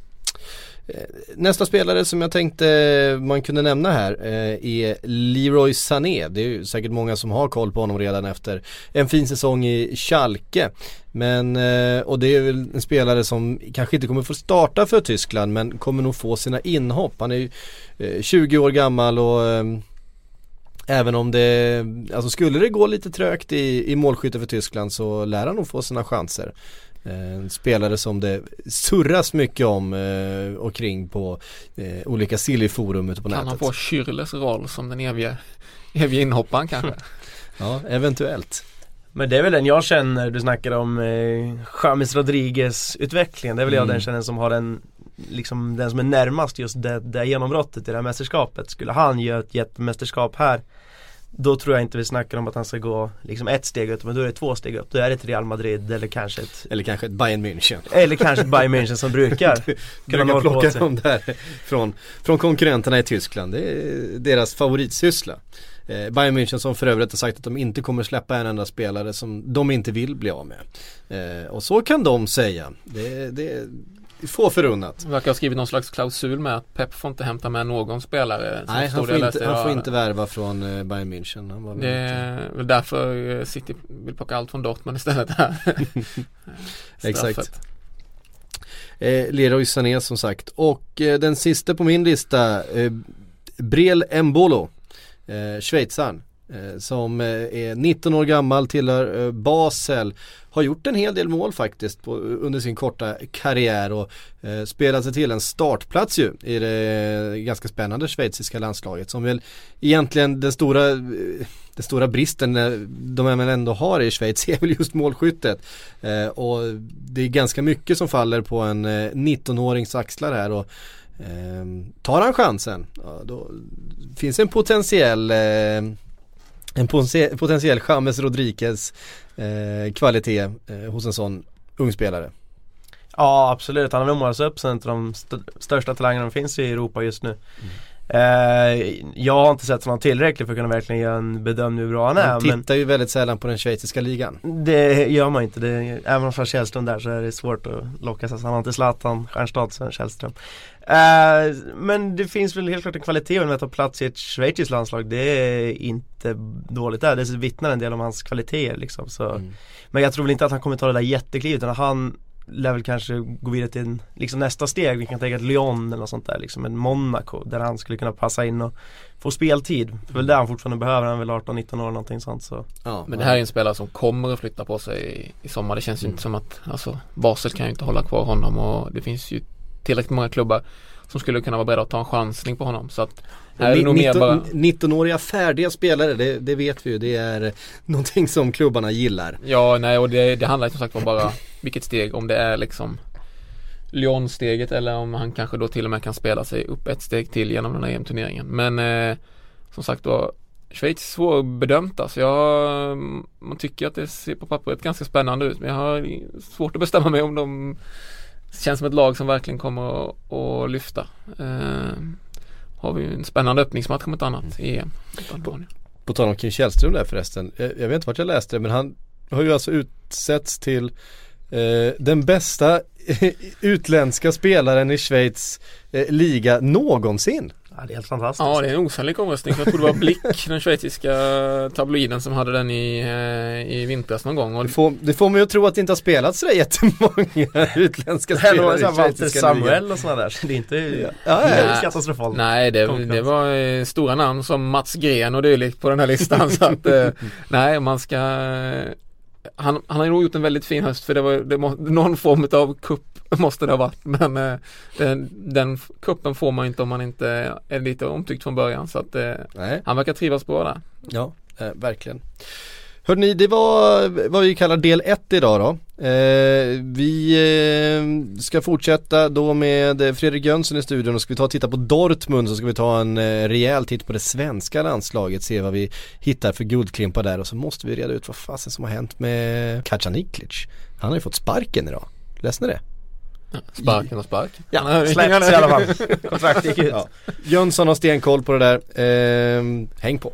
Eh, nästa spelare som jag tänkte eh, man kunde nämna här eh, är Leroy Sané. Det är ju säkert många som har koll på honom redan efter en fin säsong i Schalke. Men, och det är väl en spelare som kanske inte kommer få starta för Tyskland men kommer nog få sina inhopp. Han är ju 20 år gammal och Även om det, alltså skulle det gå lite trögt i, i målskytte för Tyskland så lär han nog få sina chanser. Eh, En spelare som det surras mycket om eh, och kring på eh, olika silly-forum ute på Kan han nätet. få Schürrles roll som den evige, evige inhopparen kanske? Ja, eventuellt. Men det är väl den jag känner, du snackar om eh, James Rodriguez utvecklingen. Det är väl jag Mm. den känner som har den Liksom den som är närmast just det, det genombrottet i det här mästerskapet. Skulle han göra ett jättemästerskap här Då tror jag inte vi snackar om att han ska gå liksom ett steg upp, men då är det två steg upp. Då är det ett Real Madrid eller kanske ett Eller kanske ett Bayern München. Eller kanske ett Bayern München som brukar Du kunna plocka dem där från, från konkurrenterna i Tyskland. Det är deras favoritsyssla. Eh, Bayern München som för övrigt har sagt att de inte kommer släppa en enda spelare som de inte vill bli av med. Eh, och så kan de säga. Det, det få förunnat. Verkar ha skrivit någon slags klausul med att Pep får inte hämta med någon spelare. Nej, han får, inte, han får inte värva från eh, Bayern München. Det är väl därför eh, City vill plocka allt från Dortmund istället här. Exakt. Eh, Leroy Sané som sagt. Och eh, den sista på min lista, eh, Brel Mbolo, eh, schweizaren. Eh, som eh, är 19 år gammal, tillhör eh, Basel. Har gjort en hel del mål faktiskt på, under sin korta karriär och eh, spelat sig till en startplats ju i det ganska spännande schweiziska landslaget som väl egentligen den stora, den stora bristen de även ändå har i Schweiz är väl just målskyttet. Eh, och det är ganska mycket som faller på en eh, 19-årings axlar här och eh, tar han chansen, ja, då finns en potentiell eh, en poten- potentiell James Rodriguez eh, kvalitet eh, hos en sån ung spelare. Ja absolut, han har väl målats upp som en av de st- största talangerna som finns i Europa just nu. Eh, jag har inte sett honom tillräckligt för att kunna verkligen göra en bedömning hur bra han är. Han men tittar ju väldigt sällan på den schweiziska ligan. det gör man inte. Det, även om Frans Källström där så är det svårt att locka sig. Han har inte Zlatan, Stjernstad, sen Källström. Eh, men det finns väl helt klart en kvalitet med att ta plats i ett schweiziskt landslag. Det är inte dåligt där. Det vittnar en del om hans kvaliteter liksom. Så. Mm. Men jag tror väl inte att han kommer ta det där jätteklivet utan han lär väl kanske gå vidare till en, liksom nästa steg. Vi kan tänka ett Lyon eller något sånt där liksom. En Monaco där han skulle kunna passa in och få speltid. Det är väl det han fortfarande behöver. Han är väl 18-19 år eller någonting sånt så. Ja, Men det här är en spelare som kommer att flytta på sig i, i sommar. Det känns ju inte som att, alltså Basel kan ju inte hålla kvar honom och det finns ju tillräckligt många klubbar som skulle kunna vara beredda att ta en chansning på honom. Så att här är det nog mer bara 19-åriga färdiga spelare, det, det vet vi ju. Det är någonting som klubbarna gillar. Ja, nej och det, det handlar som sagt om bara vilket steg, om det är liksom Lyon-steget eller om han kanske då till och med kan spela sig upp ett steg till genom den här EM-turneringen. Men eh, som sagt då Schweiz är svårbedömt alltså. Jag, man tycker att det ser på pappret ganska spännande ut men jag har svårt att bestämma mig om de känns som ett lag som verkligen kommer att, att lyfta. Eh, har vi en spännande öppningsmatch ett annat i EM. Uppenbarligen. På tal om Kim Källström där förresten. Jag, jag vet inte vart jag läste det men han har ju alltså utsetts till eh, den bästa utländska spelaren i Schweiz eh, liga någonsin. Ja, det är helt fantastiskt. Ja det är en osannolik omröstning. Jag tror det var Blick, den schweiziska tabloiden som hade den i, eh, i vintras någon gång. Och Det får, det får mig att tro att det inte har spelats sådär jättemånga utländska Det spelare var i Walter schweiziska. Samuel och sådana där. Så det är inte Ja, det ja, Nej. katastrofalt. Nej det, det var eh, stora namn som Mats Gren och dylikt på den här listan så att eh, Nej man ska han, han har nog gjort en väldigt fin höst för det var det må, någon form av kupp måste det ha varit men eh, den, den kuppen får man inte om man inte är lite omtyckt från början så att eh, han verkar trivas bra där. ja, eh, verkligen. Hörrni, det var vad vi kallar del 1 idag då. Eh, vi eh, ska fortsätta då med Fredrik Jönsson i studion och ska vi ta och titta på Dortmund så ska vi ta en eh, rejäl titt på det svenska landslaget, se vad vi hittar för guldklimpar där och så måste vi reda ut vad fasen som har hänt med Kacaniklic. Han har ju fått sparken idag. Läste ni det? Sparken och sparken. Ja, Släppts i alla fall. Kontraktet gick ut. Ja. Jönsson har stenkoll på det där. Eh, häng på.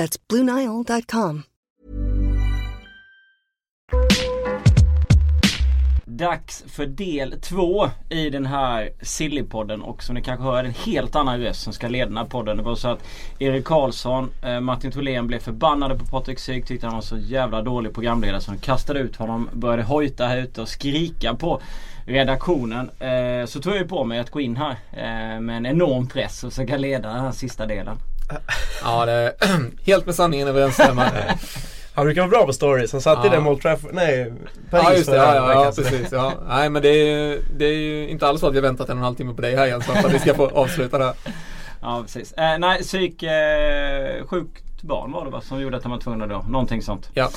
That's BlueNile.com. Dags för del två i den här Sillypodden och som ni kanske hör är det en helt annan röst som ska leda den här podden. Det var så att Erik Karlsson, eh, Martin Tholén blev förbannade på Patrik Syk. Tyckte han var så jävla dålig programledare så de kastade ut honom. Började hojta här ute och skrika på redaktionen. Eh, så tog jag ju på mig att gå in här eh, med en enorm press och försöka leda den här sista delen. Ja det är helt med sanningen överensstämmande. Han brukar vara bra på stories. Han satt i Ja. den mot Trafford, nej Paris Ja just det, ja, ja, ja precis. Ja. Nej men det är, ju, det är ju inte alls så att vi har väntat en och en halv timme på dig här Jensson för att vi ska få avsluta det här. Ja precis. Eh, nej psyk, eh, sjukt barn var det va som gjorde att han var tvungen då. Någonting sånt. Ja.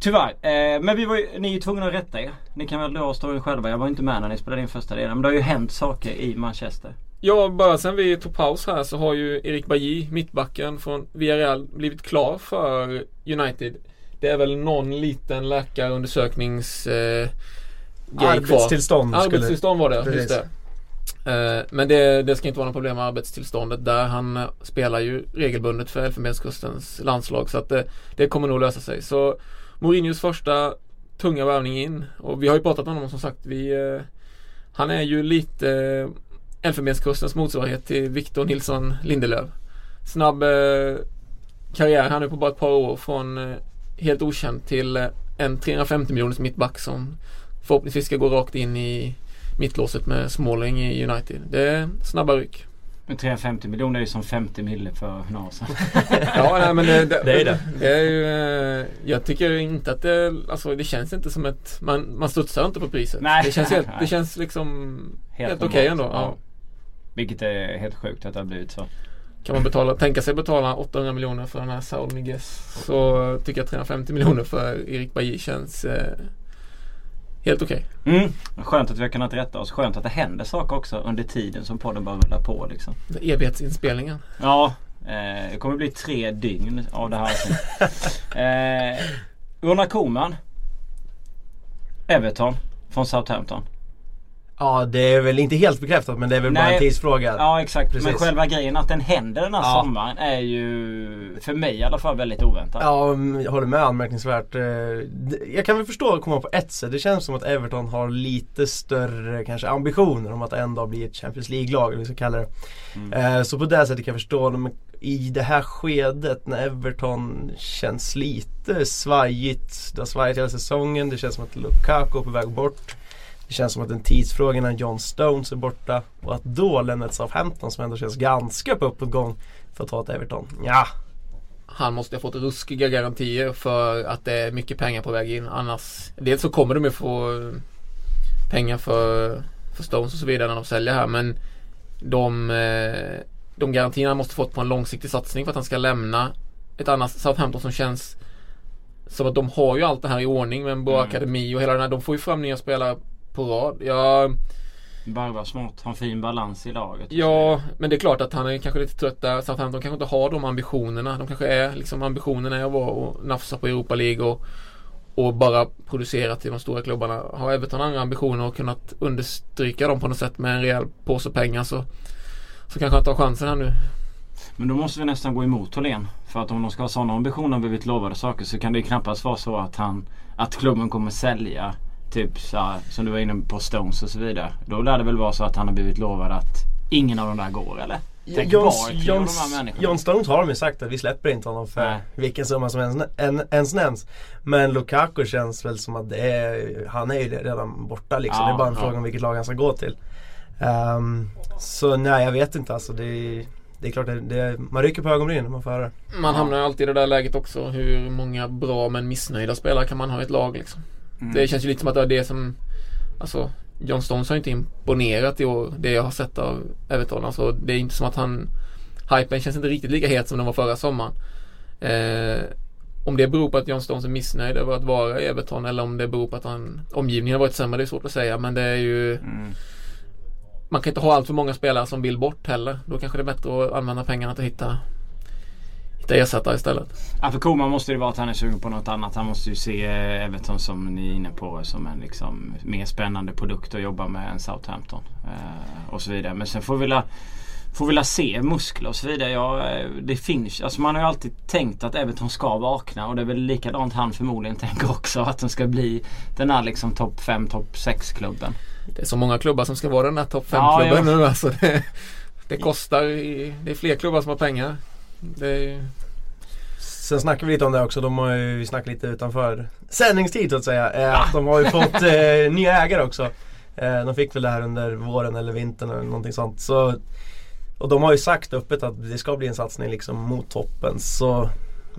Tyvärr. Eh, men vi var ju, ni är ju tvungna att rätta er. Ni kan väl dra storyn själva. Jag var inte med när ni spelade in första delen. Men det har ju hänt saker i Manchester. Ja, bara sen vi tog paus här så har ju Erik Bajy, mittbacken från Villarreal, blivit klar för United. Det är väl någon liten läkarundersöknings eh, grej kvar. Arbetstillstånd. Arbetstillstånd var det, Precis. just Eh, Men det, det ska inte vara något problem med arbetstillståndet där. Han eh, spelar ju regelbundet för Elfenbenskustens landslag så att det, det kommer nog lösa sig. Så Mourinhos första tunga värvning in och vi har ju pratat om honom som sagt. Vi, eh, han är ju lite eh, Elfenbenskustens motsvarighet till Victor Nilsson Lindelöf. Snabb eh, karriär här nu på bara ett par år från eh, helt okänd till eh, en 350 miljoners mittback som förhoppningsvis ska gå rakt in i mittlåset med Smalling i United. Det är snabba ryck. Men 350 miljoner är ju som 50 mille för några år sedan. Ja, nej, men det, det, Det är det. det är ju, eh, jag tycker inte att det, alltså det känns inte som ett, man, man studsar inte på priset. Nej. Det känns, helt, Nej. det känns liksom helt, Helt okej normalt, ändå. Ja. Vilket är helt sjukt att det har blivit så. Kan man betala, tänka sig betala 800 miljoner för den här Saul Miguez så tycker jag 350 miljoner för Erik Bajy känns eh, helt okej. Mm. Skönt att vi har kunnat rätta oss. Skönt att det händer saker också under tiden som podden bara rullar på liksom. Evighetsinspelningen. Ja, eh, det kommer bli tre dygn av det här. eh, Ronald Koeman. Everton från Southampton. Ja det är väl inte helt bekräftat men det är väl bara Nej. en tidsfråga. Ja exakt. Men Precis. själva grejen att den händer den här Ja. sommaren är ju för mig i alla fall väldigt oväntat. Ja, mm, jag håller med anmärkningsvärt. Eh, Jag kan väl förstå att komma på ett sätt. Det känns som att Everton har lite större kanske ambitioner om att en dag bli ett Champions League-lag eller vad vi ska kalla det. Mm. Eh, Så på det sättet kan jag förstå. Men i det här skedet när Everton känns lite svajigt. Det har svajat hela säsongen. Det känns som att Lukaku är på väg bort. Det känns som att en tidsfråga när John Stones är borta. Och att då lämna ett Southampton som ändå känns ganska på uppåtgång för att ta ett Everton. Ja, Han måste ha fått ruskiga garantier för att det är mycket pengar på väg in. Annars, dels så kommer de ju få pengar för, för Stones och så vidare när de säljer här men de, eh, de garantierna han måste fått på en långsiktig satsning för att han ska lämna ett annat Southampton som känns som att de har ju allt det här i ordning med en bra Mm. akademi och hela den här. De får ju fram nya spelare på rad. Jag, Varva smart, ha en fin balans i laget. Ja, men det är klart att han är kanske lite trött där. Southampton kanske inte har de ambitionerna. De kanske är liksom ambitionerna är att vara och nafsa på Europa League och, och bara producera till de stora klubbarna. Har Everton andra ambitioner och kunnat understryka dem på något sätt med en rejäl påse pengar så, så kanske han tar chansen här nu. Men då måste vi nästan gå emot Tholén. För att om de ska ha sådana ambitioner och blivit lovade saker så kan det ju knappast vara så att han att klubben kommer sälja typ så här, som du var inne på Stones och så vidare. Då lär det väl vara så att han har blivit lovad att ingen av de där går eller? Tänk John, Stones har de ju sagt att vi släpper inte honom för Nej. vilken summa som ens, en, ens nämns. Men Lukaku känns väl som att det är, han är ju redan borta liksom. Ja, det är bara en ja. fråga om vilket lag han ska gå till. Ehm, så nej jag vet inte alltså. Det är, det är klart det, det, man rycker på ögonbrynen när man får höra det. Man hamnar ju alltid i det där läget också. Hur många bra men missnöjda spelare kan man ha i ett lag liksom. Mm. Det känns ju lite som att det är det som Alltså John Stones har inte imponerat i år Det jag har sett av Everton Alltså det är inte som att han Hypen känns inte riktigt lika het som den var förra sommaren eh, Om det beror på att John Stones är missnöjd över att vara i Everton Eller om det beror på att han Omgivningen har varit sämre Det är svårt att säga men det är ju Mm. Man kan inte ha allt för många spelare som vill bort heller Då kanske det är bättre att använda pengarna till att hitta Hitta ersättare istället Ja för Koeman måste det vara att han är sugen på något annat. Han måste ju se eh, Everton som ni är inne på som en liksom mer spännande produkt att jobba med än Southampton. Eh, och så vidare. Men sen får vi vilja Får vilja se muskler och så vidare. Ja, eh, det finns, alltså man har ju alltid tänkt att Everton ska vakna och det är väl likadant han förmodligen tänker också. Att de ska bli den här liksom topp 5, topp 6 klubben. Det är så många klubbar som ska vara den här topp 5 Ja, nu alltså det, det kostar i, Det är fler klubbar som har pengar Det är ju Sen snackar vi lite om det också. De har ju, vi snackar lite utanför sändningstid så att säga. Eh, att de har ju fått eh, nya ägare också. Eh, de fick väl det här under våren eller vintern eller någonting sånt. Så, och de har ju sagt öppet att det ska bli en satsning liksom mot toppen. Så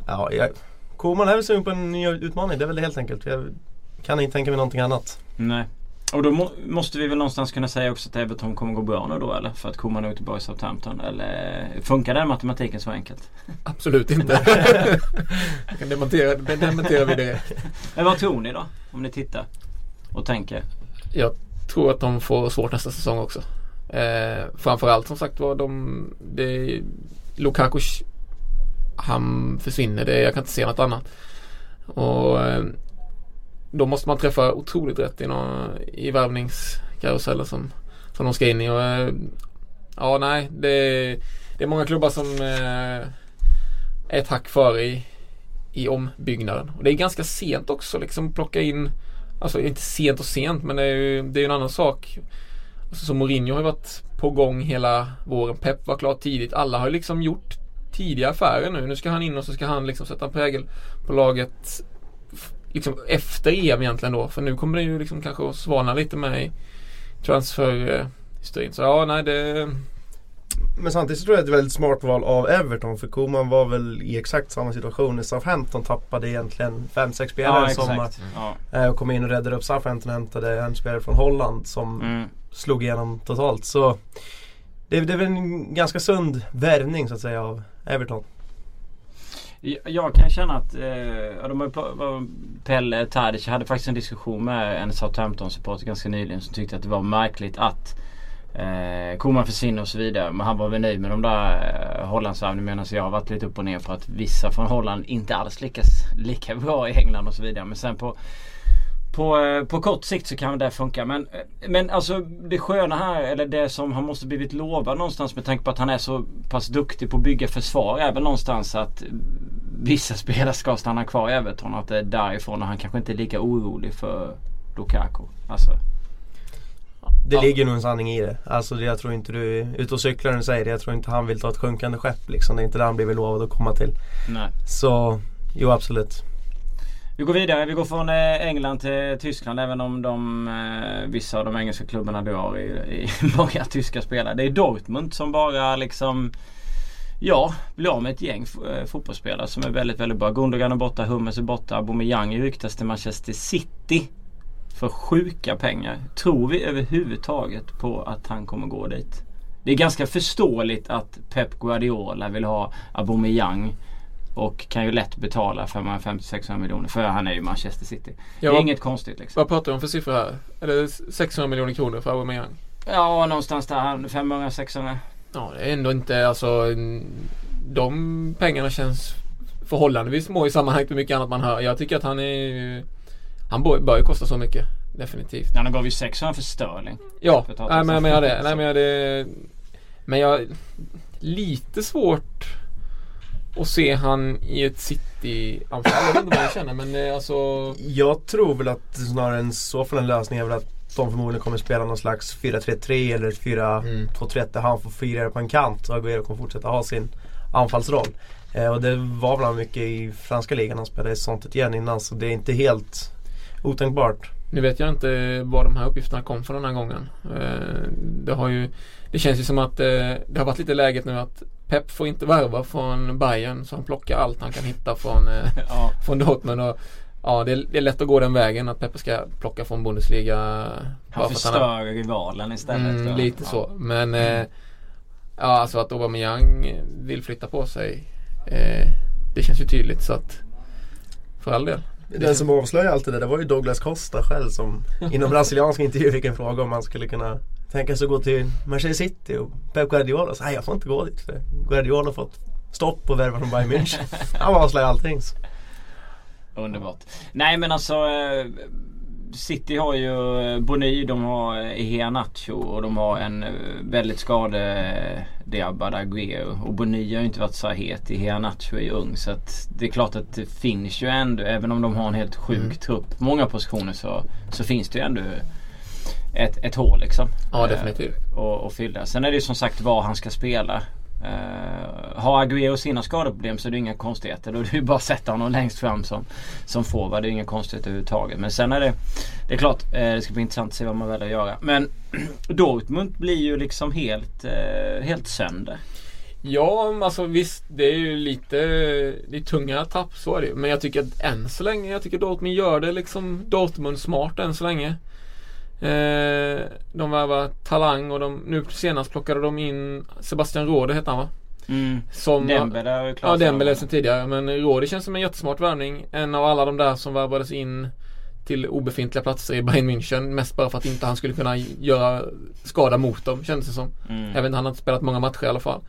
ja, jag, Koman är väl sugen på en ny utmaning. Det är väl det helt enkelt. Jag kan inte tänka mig någonting annat. Nej. Och då må, måste vi väl någonstans kunna säga också att Everton kommer gå bra nu då eller? För att Koeman är tillbaka i Southampton. Eller funkar den matematiken så enkelt? absolut inte Jag kan dementera, det dementerar vi direkt Men vad tror ni då? Om ni tittar och tänker. Jag tror att de får svårt nästa säsong också eh, Framförallt som sagt var de det, Lukaku Han försvinner, det, jag kan inte se något annat Och eh, då måste man träffa otroligt rätt i, någon, i värvningskarusellen som som de ska in i. Och, eh, ja, nej. Det, det är många klubbar som eh, är ett hack före i, i ombyggnaden. Och det är ganska sent också liksom plocka in Alltså inte sent och sent men det är ju det är en annan sak. Alltså, så Mourinho har ju varit på gång hela våren. Pep var klar tidigt. Alla har ju liksom gjort tidiga affärer nu. Nu ska han in och så ska han liksom sätta en prägel på laget liksom efter EM egentligen då. För nu kommer det ju liksom kanske att svalna lite med i transferhysterin. Så ja, nej det Men samtidigt så tror jag att det är ett väldigt smart val av Everton för Koman var väl i exakt samma situation när Southampton tappade egentligen 5-6 spelare Ja, i sommar. Eh, Och kom in och räddade upp Southampton och hämtade en spelare från Holland som Mm. slog igenom totalt. Så det, det är väl en ganska sund värvning så att säga av Everton. Jag- kan känna att eh, de har Pelle Tadic hade faktiskt en diskussion med en Southampton-supporter ganska nyligen som tyckte att det var märkligt att eh, Koman försvinner och så vidare. Men han var väl nöjd med de där eh, Hollandsvärvningarna medan jag har varit lite upp och ner på att vissa från Holland inte alls lyckas lika bra i England och så vidare. Men sen på på, eh, på kort sikt så kan det funka men, eh, men alltså det sköna här eller det som han måste blivit lovad någonstans med tanke på att han är så pass duktig på att bygga försvar är väl någonstans att vissa spelare ska stanna kvar i Everton att det är därifrån och han kanske inte är lika orolig för Lukaku. Alltså, Det Ja. ligger nog en sanning i det. Alltså det, jag tror inte du är ute och cyklar när du säger det. Jag tror inte han vill ta ett sjunkande skepp liksom. Det är inte det han blivit lovad att komma till. nej. Så jo absolut. Vi går vidare. Vi går från eh, England till Tyskland även om de, eh, vissa av de engelska klubbarna drar i, i många tyska spelare. Det är Dortmund som bara liksom Ja, blir av med ett gäng eh, fotbollsspelare som är väldigt, väldigt bra. Gundogan är borta, Hummels är borta, Aubameyang ryktas till Manchester City. För sjuka pengar. Tror vi överhuvudtaget på att han kommer gå dit? Det är ganska förståeligt att Pep Guardiola vill ha Aubameyang och kan ju lätt betala 550-600 miljoner för han är ju Manchester City. Ja, det är inget konstigt liksom. Vad pratar vi om för siffror här? Är det 600 miljoner kronor för Aubameyang? Ja, någonstans där. 500-600. Ja, det är ändå inte alltså en- De pengarna känns förhållandevis små i sammanhanget med mycket annat man hör. Jag tycker att han är Han bör bör ju kosta så mycket. Definitivt. Ja, de gav ju 600 för Sterling. Ja, För nej, men jag menar det. Nej, men jag det. Men jag lite svårt att se han i ett City-anfall. Jag vet inte vad jag känner men eh, alltså Jag tror väl att snarare än så fall en lösning är väl att de förmodligen kommer spela någon slags 4-3-3 eller ett 4-2-3 där han får fira på en kant och Aguero kommer fortsätta ha sin anfallsroll. Eh, och det var väl mycket i franska ligan han spelade i sånt igen innan så det är inte helt otänkbart. Nu vet jag inte var de här uppgifterna kom från den här gången. Eh, Det har ju Det känns ju som att eh, det har varit lite läget nu att Pep får inte värva från Bayern så han plockar allt han kan hitta från, eh, Ja. från Dortmund. Och, ja, det är, det är lätt att gå den vägen att Pep ska plocka från Bundesliga. Han för att har- förstör rivalen istället. Mm, lite Ja. så. Men eh, ja, alltså att Aubameyang vill flytta på sig. Eh, det känns ju tydligt så att för all del. Den som avslöjade allt det där det var ju Douglas Costa själv som inom brasilianska intervju fick en fråga om han skulle kunna tänka sig att gå till Manchester City och Pep Guardiola sa nej jag får inte gå dit för Guardiola har fått stopp på värva från Bayern München. Han avslöjade allting. Så. Underbart. Nej men alltså eh, City har ju eh, Bony, de har eh, Iheanacho och de har en väldigt skadedrabbad Aguero. Och Bony har ju inte varit så het. Iheanacho är ju ung så det är klart att det finns ju ändå, även om de har en helt sjuk Mm. trupp många positioner så, så finns det ju ändå ett, ett hål liksom. Ja Eh, definitivt. och, och fylla. Sen är det ju som sagt var han ska spela. Uh, har Agüero sina skadeproblem så är det inga konstigheter. Då är det ju bara att sätta honom längst fram som, som forward. Det är inga konstigheter överhuvudtaget. Men sen är det Det är klart uh, det ska bli intressant att se vad man väljer att göra. Men Dortmund blir ju liksom helt, uh, helt sönder. Ja, alltså visst det är ju lite Det är tunga tapp, så är det. Men jag tycker att än så länge, jag tycker Dortmund gör det liksom Dortmund smart än så länge. Eh, de värvar talang och de, nu senast plockade de in Sebastian Råde heter han va? Mm. Som, Dembele är ju Ja Dembele sen tidigare men Råde känns som en jättesmart värvning. En av alla de där som värvades in till obefintliga platser i Bayern München. Mest bara för att inte han skulle kunna göra skada mot dem kändes det som. Mm. Jag vet inte, han har inte spelat många matcher i alla fall.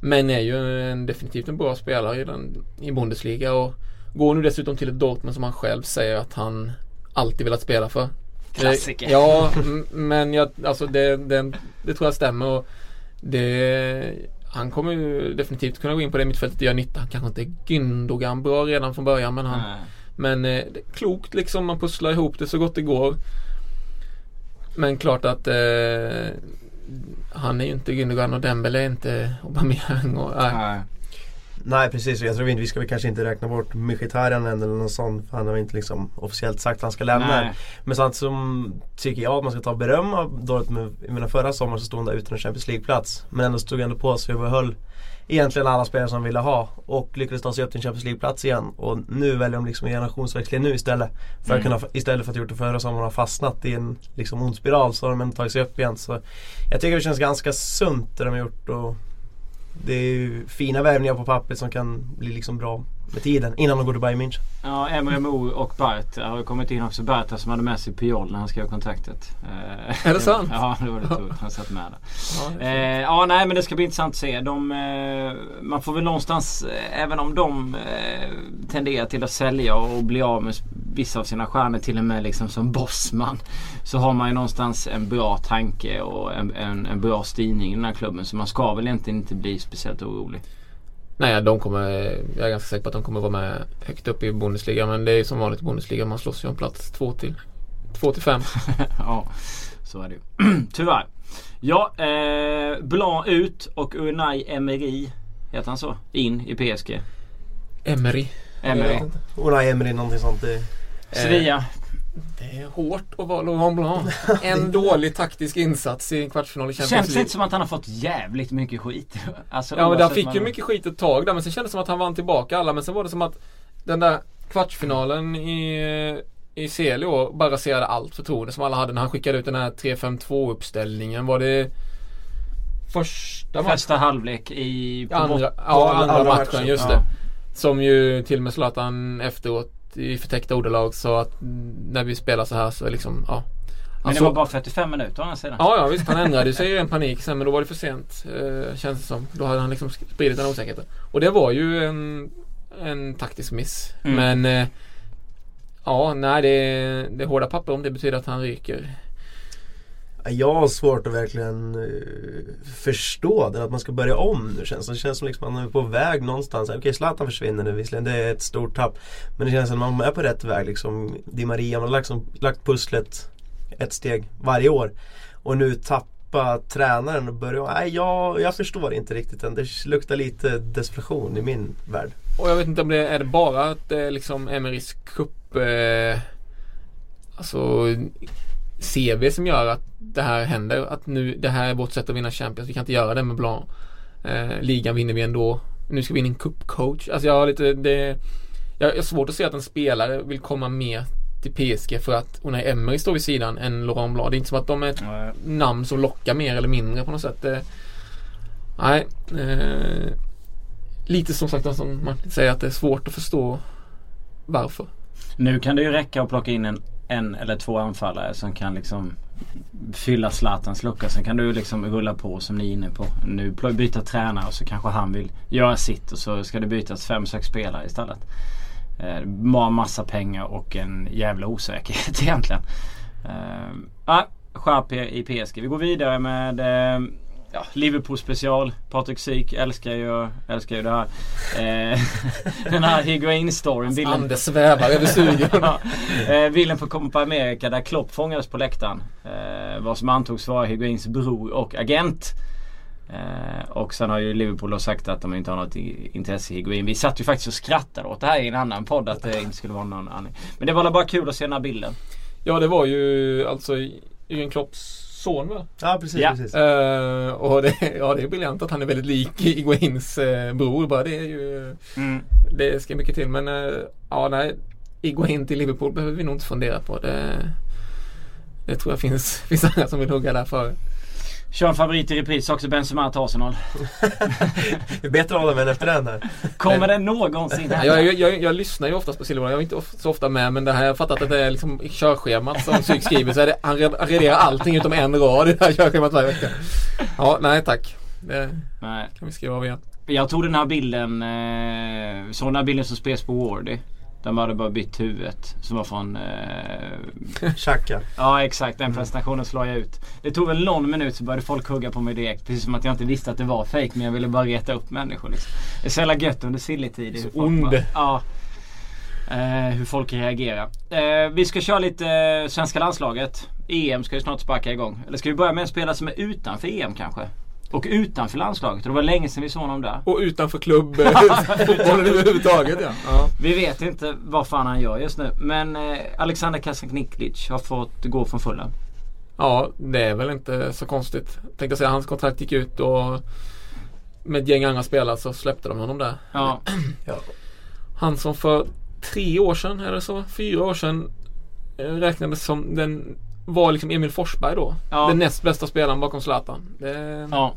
Men är ju en, definitivt en bra spelare i, den, i Bundesliga och går nu dessutom till ett Dortmund som han själv säger att han alltid velat spela för. Klassiker. Ja, men jag, alltså det, det, det tror jag stämmer och det, han kommer ju definitivt kunna gå in på det mittfältet och göra nytta. Han kanske inte är Gündogan bra redan från början men han Nej. Men eh, det är klokt liksom, man pusslar ihop det så gott det går. Men klart att eh, han är ju inte Gündogan och Dembele är inte Aubameyang och, nej. Nej. Nej precis, jag tror inte, vi ska väl kanske inte räkna bort Mkhitaryan eller någon sån. För han har inte liksom officiellt sagt att han ska lämna. Nej. Men samtidigt som tycker jag att man ska ta beröm av Dortmund. Jag menar förra sommaren så stod han där utan en Champions League-plats. Men ändå stod ändå på sig och behöll egentligen alla spelare som han ville ha. Och lyckades ta sig upp till en Champions League-plats igen. Och nu väljer de liksom en generationsväxling nu istället. För att Mm. kunna, istället för att ha gjort det förra sommaren och fastnat i en liksom ond spiral så har de ändå tagit sig upp igen. Så jag tycker det känns ganska sunt det de har gjort. Och det är ju fina värvningar på pappret som kan bli liksom bra med tiden innan de går till Bayern München. Ja, Emre Mor och Bart har ju kommit in också. Bart som hade med sig Puyol när han skrev kontraktet. Eh, Är det sant? Ja, det var det tur. Han satt med där. Ja, Eh, ja, nej men det ska bli intressant att se. De, eh, man får väl någonstans, eh, även om de eh, tenderar till att sälja och bli av med vissa av sina stjärnor till och med liksom som bossman. Så har man ju någonstans en bra tanke och en, en, en bra styrning i den här klubben. Så man ska väl egentligen inte bli speciellt orolig. Nej, de kommer, jag är ganska säker på att de kommer vara med högt upp i Bundesliga. Men det är som vanligt i Bundesliga, man slåss ju om plats två till, två till fem. ja, så är det ju. Tyvärr. Ja, eh, Blanc ut och Unai Emery, heter han så? In i PSG. Emery. Emery. Unai Emery någonting sånt. Det, Sevilla. Det är hårt att vara Laurent Blanc. En dålig taktisk insats i en kvartsfinal i Champions Känns det League. inte som att han har fått jävligt mycket skit? Alltså, Ja men han fick vad ju man- mycket skit ett tag där men sen kändes det som att han vann tillbaka alla men sen var det som att den där kvartsfinalen i, i CL bara raserade allt förtroende som alla hade när han skickade ut den här 3-5-2 uppställningen. Var det första matchen? Första halvlek i... På Andra, bort- ja, andra, andra matchen, matchen. just Ja. det. Som ju till och med Zlatan efteråt i förtäckta ordalag sa att när vi spelar så här så liksom, ja. Men det såg- var bara 45 minuter å andra sidan. Ja, ja visst. Han ändrade sig i en panik sen men då var det för sent. Eh, känns det som. Då hade han liksom spridit den osäkerheten. Och det var ju en, en taktisk miss. Mm. Men eh, Ja, nej det det är hårda papper om det betyder att han ryker. Jag har svårt att verkligen eh, förstå det, att man ska börja om nu känns det. Det känns som liksom att man är på väg någonstans. Okej, Zlatan försvinner nu visserligen, det är ett stort tapp. Men det känns som att man är på rätt väg liksom. Di Maria, man har liksom lagt pusslet ett steg varje år. Och nu tappa tränaren och börja, nej jag, jag förstår inte riktigt än. Det luktar lite desperation i min värld. Och jag vet inte om det är det bara att det är liksom Emerys cup eh, Alltså CV som gör att det här händer. Att nu det här är vårt sätt att vinna Champions. Vi kan inte göra det med Blanc. Eh, ligan vinner vi ändå. Nu ska vi in en cupcoach. Alltså jag har lite det Jag har svårt att se att en spelare vill komma med till PSG för att Unai Emery står vid sidan än Laurent Blanc. Det är inte som att de är ett Nej. namn som lockar mer eller mindre på något sätt. Eh, nej. Eh, lite som sagt som Martin säger att det är svårt att förstå varför. Nu kan det ju räcka att plocka in en, en eller två anfallare som kan liksom fylla Zlatans lucka. Sen kan du liksom rulla på som ni är inne på. Nu byta tränare och så kanske han vill göra sitt och så ska det bytas fem, sex spelare istället. Eh, Bara massa pengar och en jävla osäkerhet egentligen. Eh, ah, skärp er i PSG. Vi går vidare med eh, ja, Liverpool special. Patrik Syk älskar ju, älskar ju det här. Eh, den här Higuain-storyn. bilden- Ande svävar över studion. ja, eh, bilden på Copa America där Klopp fångades på läktaren. Eh, vad som antogs vara Higuains bror och agent. Eh, och sen har ju Liverpool då sagt att de inte har något i- intresse i Higuain. Vi satt ju faktiskt och skrattade åt det här i en annan podd att det inte skulle vara någon annan. Men det var väl bara kul att se den här bilden. Ja det var ju alltså Jürgen Klopps son va? Ja precis, Ja. precis. Eh, och det, ja, det är briljant att han är väldigt lik Iguains eh, bror. Bara det är ju Det ska mycket till men eh, ja nej Iguain till Liverpool behöver vi nog inte fundera på. Det, det tror jag finns, finns andra som vill hugga där för. Kör en favorit i repris också Benzema till Arsenal. Det är bättre att hålla med efter den här. Kommer det någonsin hända? jag, jag, jag, jag lyssnar ju oftast på Silverman. Jag är inte of, så ofta med men det här jag har fattat att det är liksom körschemat som Psyk skriver så är det, han red- han rederar allting utom en rad i det här körschemat varje vecka. Ja, nej tack. Det Nej. kan vi skriva av igen. Jag tog den här bilden, eh, såg den här bilden som spreds på Wardy. De hade bara bytt huvudet som var från... Eh... Xhaka. Ja exakt, den presentationen slår jag ut. Det tog väl någon minut så började folk hugga på mig direkt. Precis som att jag inte visste att det var fake men jag ville bara reta upp människor liksom. Det är så jävla gött under silly-tider. folk ond. bara- Ja. Eh, hur folk reagerar. Eh, vi ska köra lite eh, svenska landslaget. EM ska ju snart sparka igång. Eller ska vi börja med en spelare som är utanför EM kanske? Och utanför landslaget. Det var länge sedan vi såg honom där. Och utanför klubb eh, fotbollen överhuvudtaget ja. ja. Vi vet inte vad fan han gör just nu. Men eh, Alexander Kasaniklic har fått gå från Fulham. Ja, det är väl inte så konstigt. Tänkte säga, hans kontrakt gick ut och med ett gäng andra spelare så släppte de honom där. Ja. Han som för tre år sedan, eller så, fyra år sedan eh, räknades som den var liksom Emil Forsberg då. Ja. Den näst bästa spelaren bakom Zlatan. Det ja.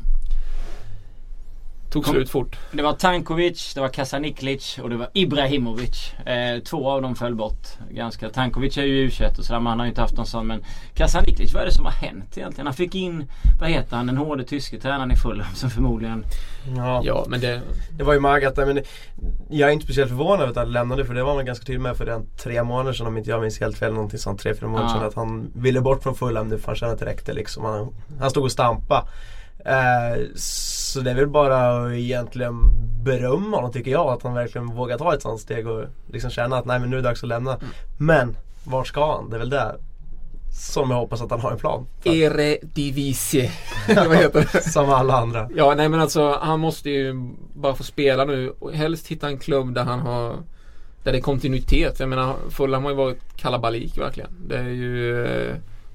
Tog slut fort. Det var Tankovic, det var Kasaniklic och det var Ibrahimovic. Eh, två av dem föll bort. Ganska. Tankovic är ju u och sådär men han har ju inte haft någon sån. Men Kasaniklic, vad är det som har hänt egentligen? Han fick in, vad heter han, den hårde tyske tränaren i Fulham som förmodligen... Ja. Ja, men det... Det var ju Magat där, men jag är inte speciellt förvånad över att han lämnade för det var man ganska tydlig med för den tre månader sedan om inte jag minns helt fel. Någonting sånt, tre, fyra månader Ja. sedan. Att han ville bort från Fulham nu för han kände att det räckte liksom. Han, han stod och stampa. Eh, så det är väl bara att egentligen berömma honom tycker jag. Att han verkligen vågar ta ett sånt steg och liksom känna att nej men nu är det dags att lämna. Men vart ska han? Det är väl det som jag hoppas att han har en plan. för. Eredivisie. Vad heter det? Som alla andra. Ja, nej men alltså han måste ju bara få spela nu och helst hitta en klubb där han har där det är kontinuitet. Jag menar Fulham har ju varit kalabalik verkligen. Det är ju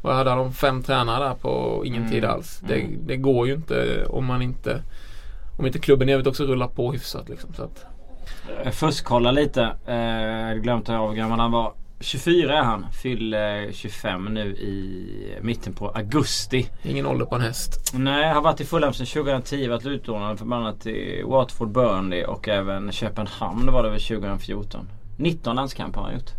eh, vad hade de? Fem tränare där på ingen Mm. tid alls. Det, Mm. det går ju inte om man inte om inte klubben i övrigt också rullar på hyfsat liksom. Så att, Jag fuskkollar lite. Eh, jag glömt av hur gammal han var. 24 är han. Fyller 25 nu i mitten på augusti. ingen ålder på en häst. Nej, han har varit i Fulham sedan 2010. Varit utlånad för bland annat till Watford, Burnley och även Köpenhamn var det väl 2014. 19 landskamper har han gjort.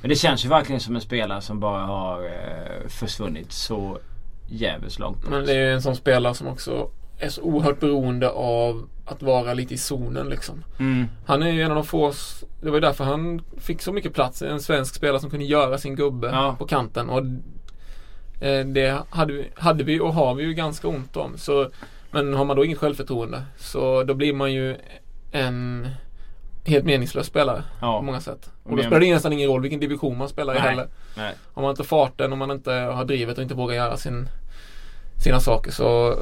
Men det känns ju verkligen som en spelare som bara har eh, försvunnit så jävligt långt bort. Men det är ju en sån spelare som också är så oerhört beroende av att vara lite i zonen liksom. Mm. Han är ju en av de få, det var ju därför han fick så mycket plats. En svensk spelare som kunde göra sin gubbe Ja. på kanten. Och eh, det hade vi, hade vi och har vi ju ganska ont om. Så, men har man då inget självförtroende så då blir man ju en helt meningslös spelare Ja. på många sätt. Och då spelar det nästan ingen roll vilken division man spelar i Nej. heller. Nej. Om man inte har farten, om man inte har drivet och inte vågar göra sin, sina saker så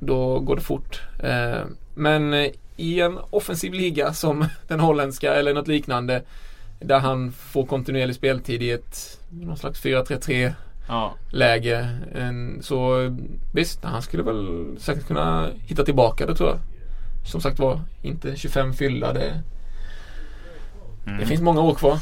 då går det fort. Eh, men eh, i en offensiv liga som den holländska eller något liknande där han får kontinuerlig speltid i ett någon slags 4-3-3 Ja. läge. En, så visst, han skulle väl säkert kunna hitta tillbaka det tror jag. Som sagt var, inte 25 fyllda. Det, Mm. det finns många år kvar.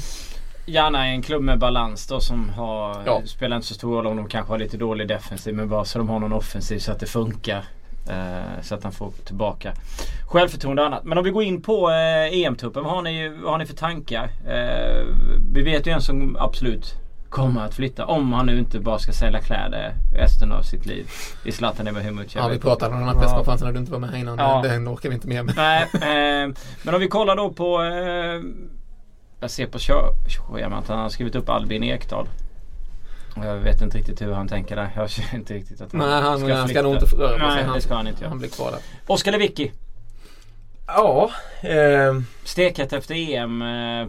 Gärna en klubb med balans då som har, Ja. spelar inte så stor roll om de kanske har lite dålig defensiv men bara så de har någon offensiv så att det funkar. Eh, så att han får tillbaka självförtroende och annat. Men om vi går in på eh, EM-truppen. Vad har ni, vad har ni för tankar? Eh, vi vet ju en som absolut kommer att flytta. Om han nu inte bara ska sälja kläder resten av sitt liv. I Zlatan Ibrahimovic. Ja, vi pratade om den här presskonferensen när du inte var med innan. Ja. Den orkar vi inte med. Men Nej, eh, men om vi kollar då på... Eh, jag ser på körschemat att han har skrivit upp Albin Ekdal. Och Jag vet inte riktigt hur han tänker där. Jag känner inte riktigt att han Nej, han ska, flytta. nog inte röra på sig. Nej, Han, det ska han inte göra. han blir kvar där. Oskar Lewicki. Ja, eh, Steket efter EM eh,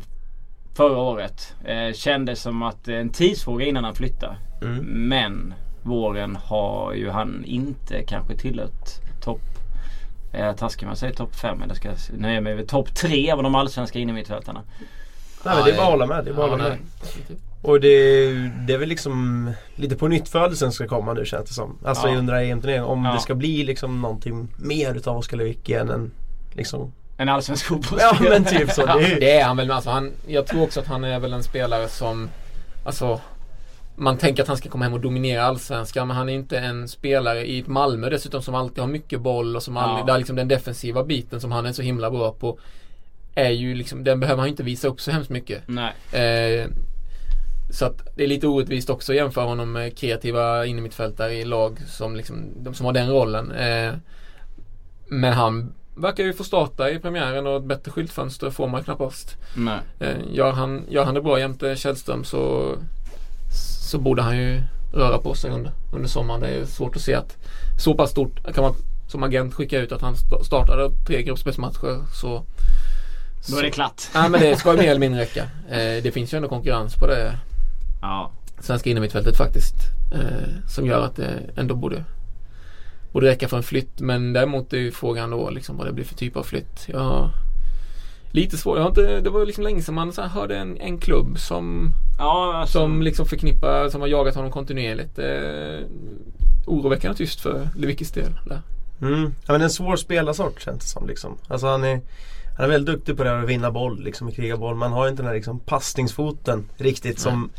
förra året. Eh, kändes som att det en tidsfråga innan han flyttar. mm. Men våren har ju han inte kanske tillhört topp Eh, taskig man säger topp 5 eller ska jag nöja mig med topp 3 av de allsvenska innermittfältarna. Nej, men det är bara att hålla med. Det är bara Ja, med. definitivt. Och det, det är väl liksom lite på nytt födelsen ska komma nu känns det som. Alltså Ja. under EM-turneringen. Om Ja. det ska bli liksom någonting mer utav Oskar Lewicki än en liksom En allsvensk Ja fotbollsspelare. men typ så. Det är, Det är han väl. men Alltså han, jag tror också att han är väl en spelare som Alltså man tänker att han ska komma hem och dominera allsvenskan men han är inte en spelare i ett Malmö dessutom som alltid har mycket boll och som aldrig, Ja. där liksom den defensiva biten som han är så himla bra på är ju liksom, den behöver han inte visa upp så hemskt mycket. Eh, så att det är lite orättvist också att jämföra honom med kreativa innermittfältare i lag som liksom, de som har den rollen. Eh, men han verkar ju få starta i premiären och ett bättre skyltfönster får man knappast. Nej. Eh, Gör han, gör han det bra jämte Källström så, så borde han ju röra på sig under, under sommaren. Det är svårt att se att så pass stort kan man som agent skicka ut att han sta- startade tre gruppspelsmatcher så Då är det klart. Nej men det ska ju mer eller mindre räcka. Eh, det finns ju ändå konkurrens på det Ja. svenska innermittfältet faktiskt. Eh, som gör att det ändå borde, borde räcka för en flytt. Men däremot är ju frågan då liksom vad det blir för typ av flytt. Jag har lite svårt. Jag har inte, det var liksom länge sedan man så här hörde en, en klubb som, Ja, alltså, som liksom förknippar, som har jagat honom kontinuerligt. Eh, oroväckande tyst för Lewickis del. Där. Mm. Ja, men en svår spelarsort känns det som liksom. Alltså han är, han är väldigt duktig på det här att vinna boll, liksom kriga boll. Man har inte den här liksom passningsfoten riktigt som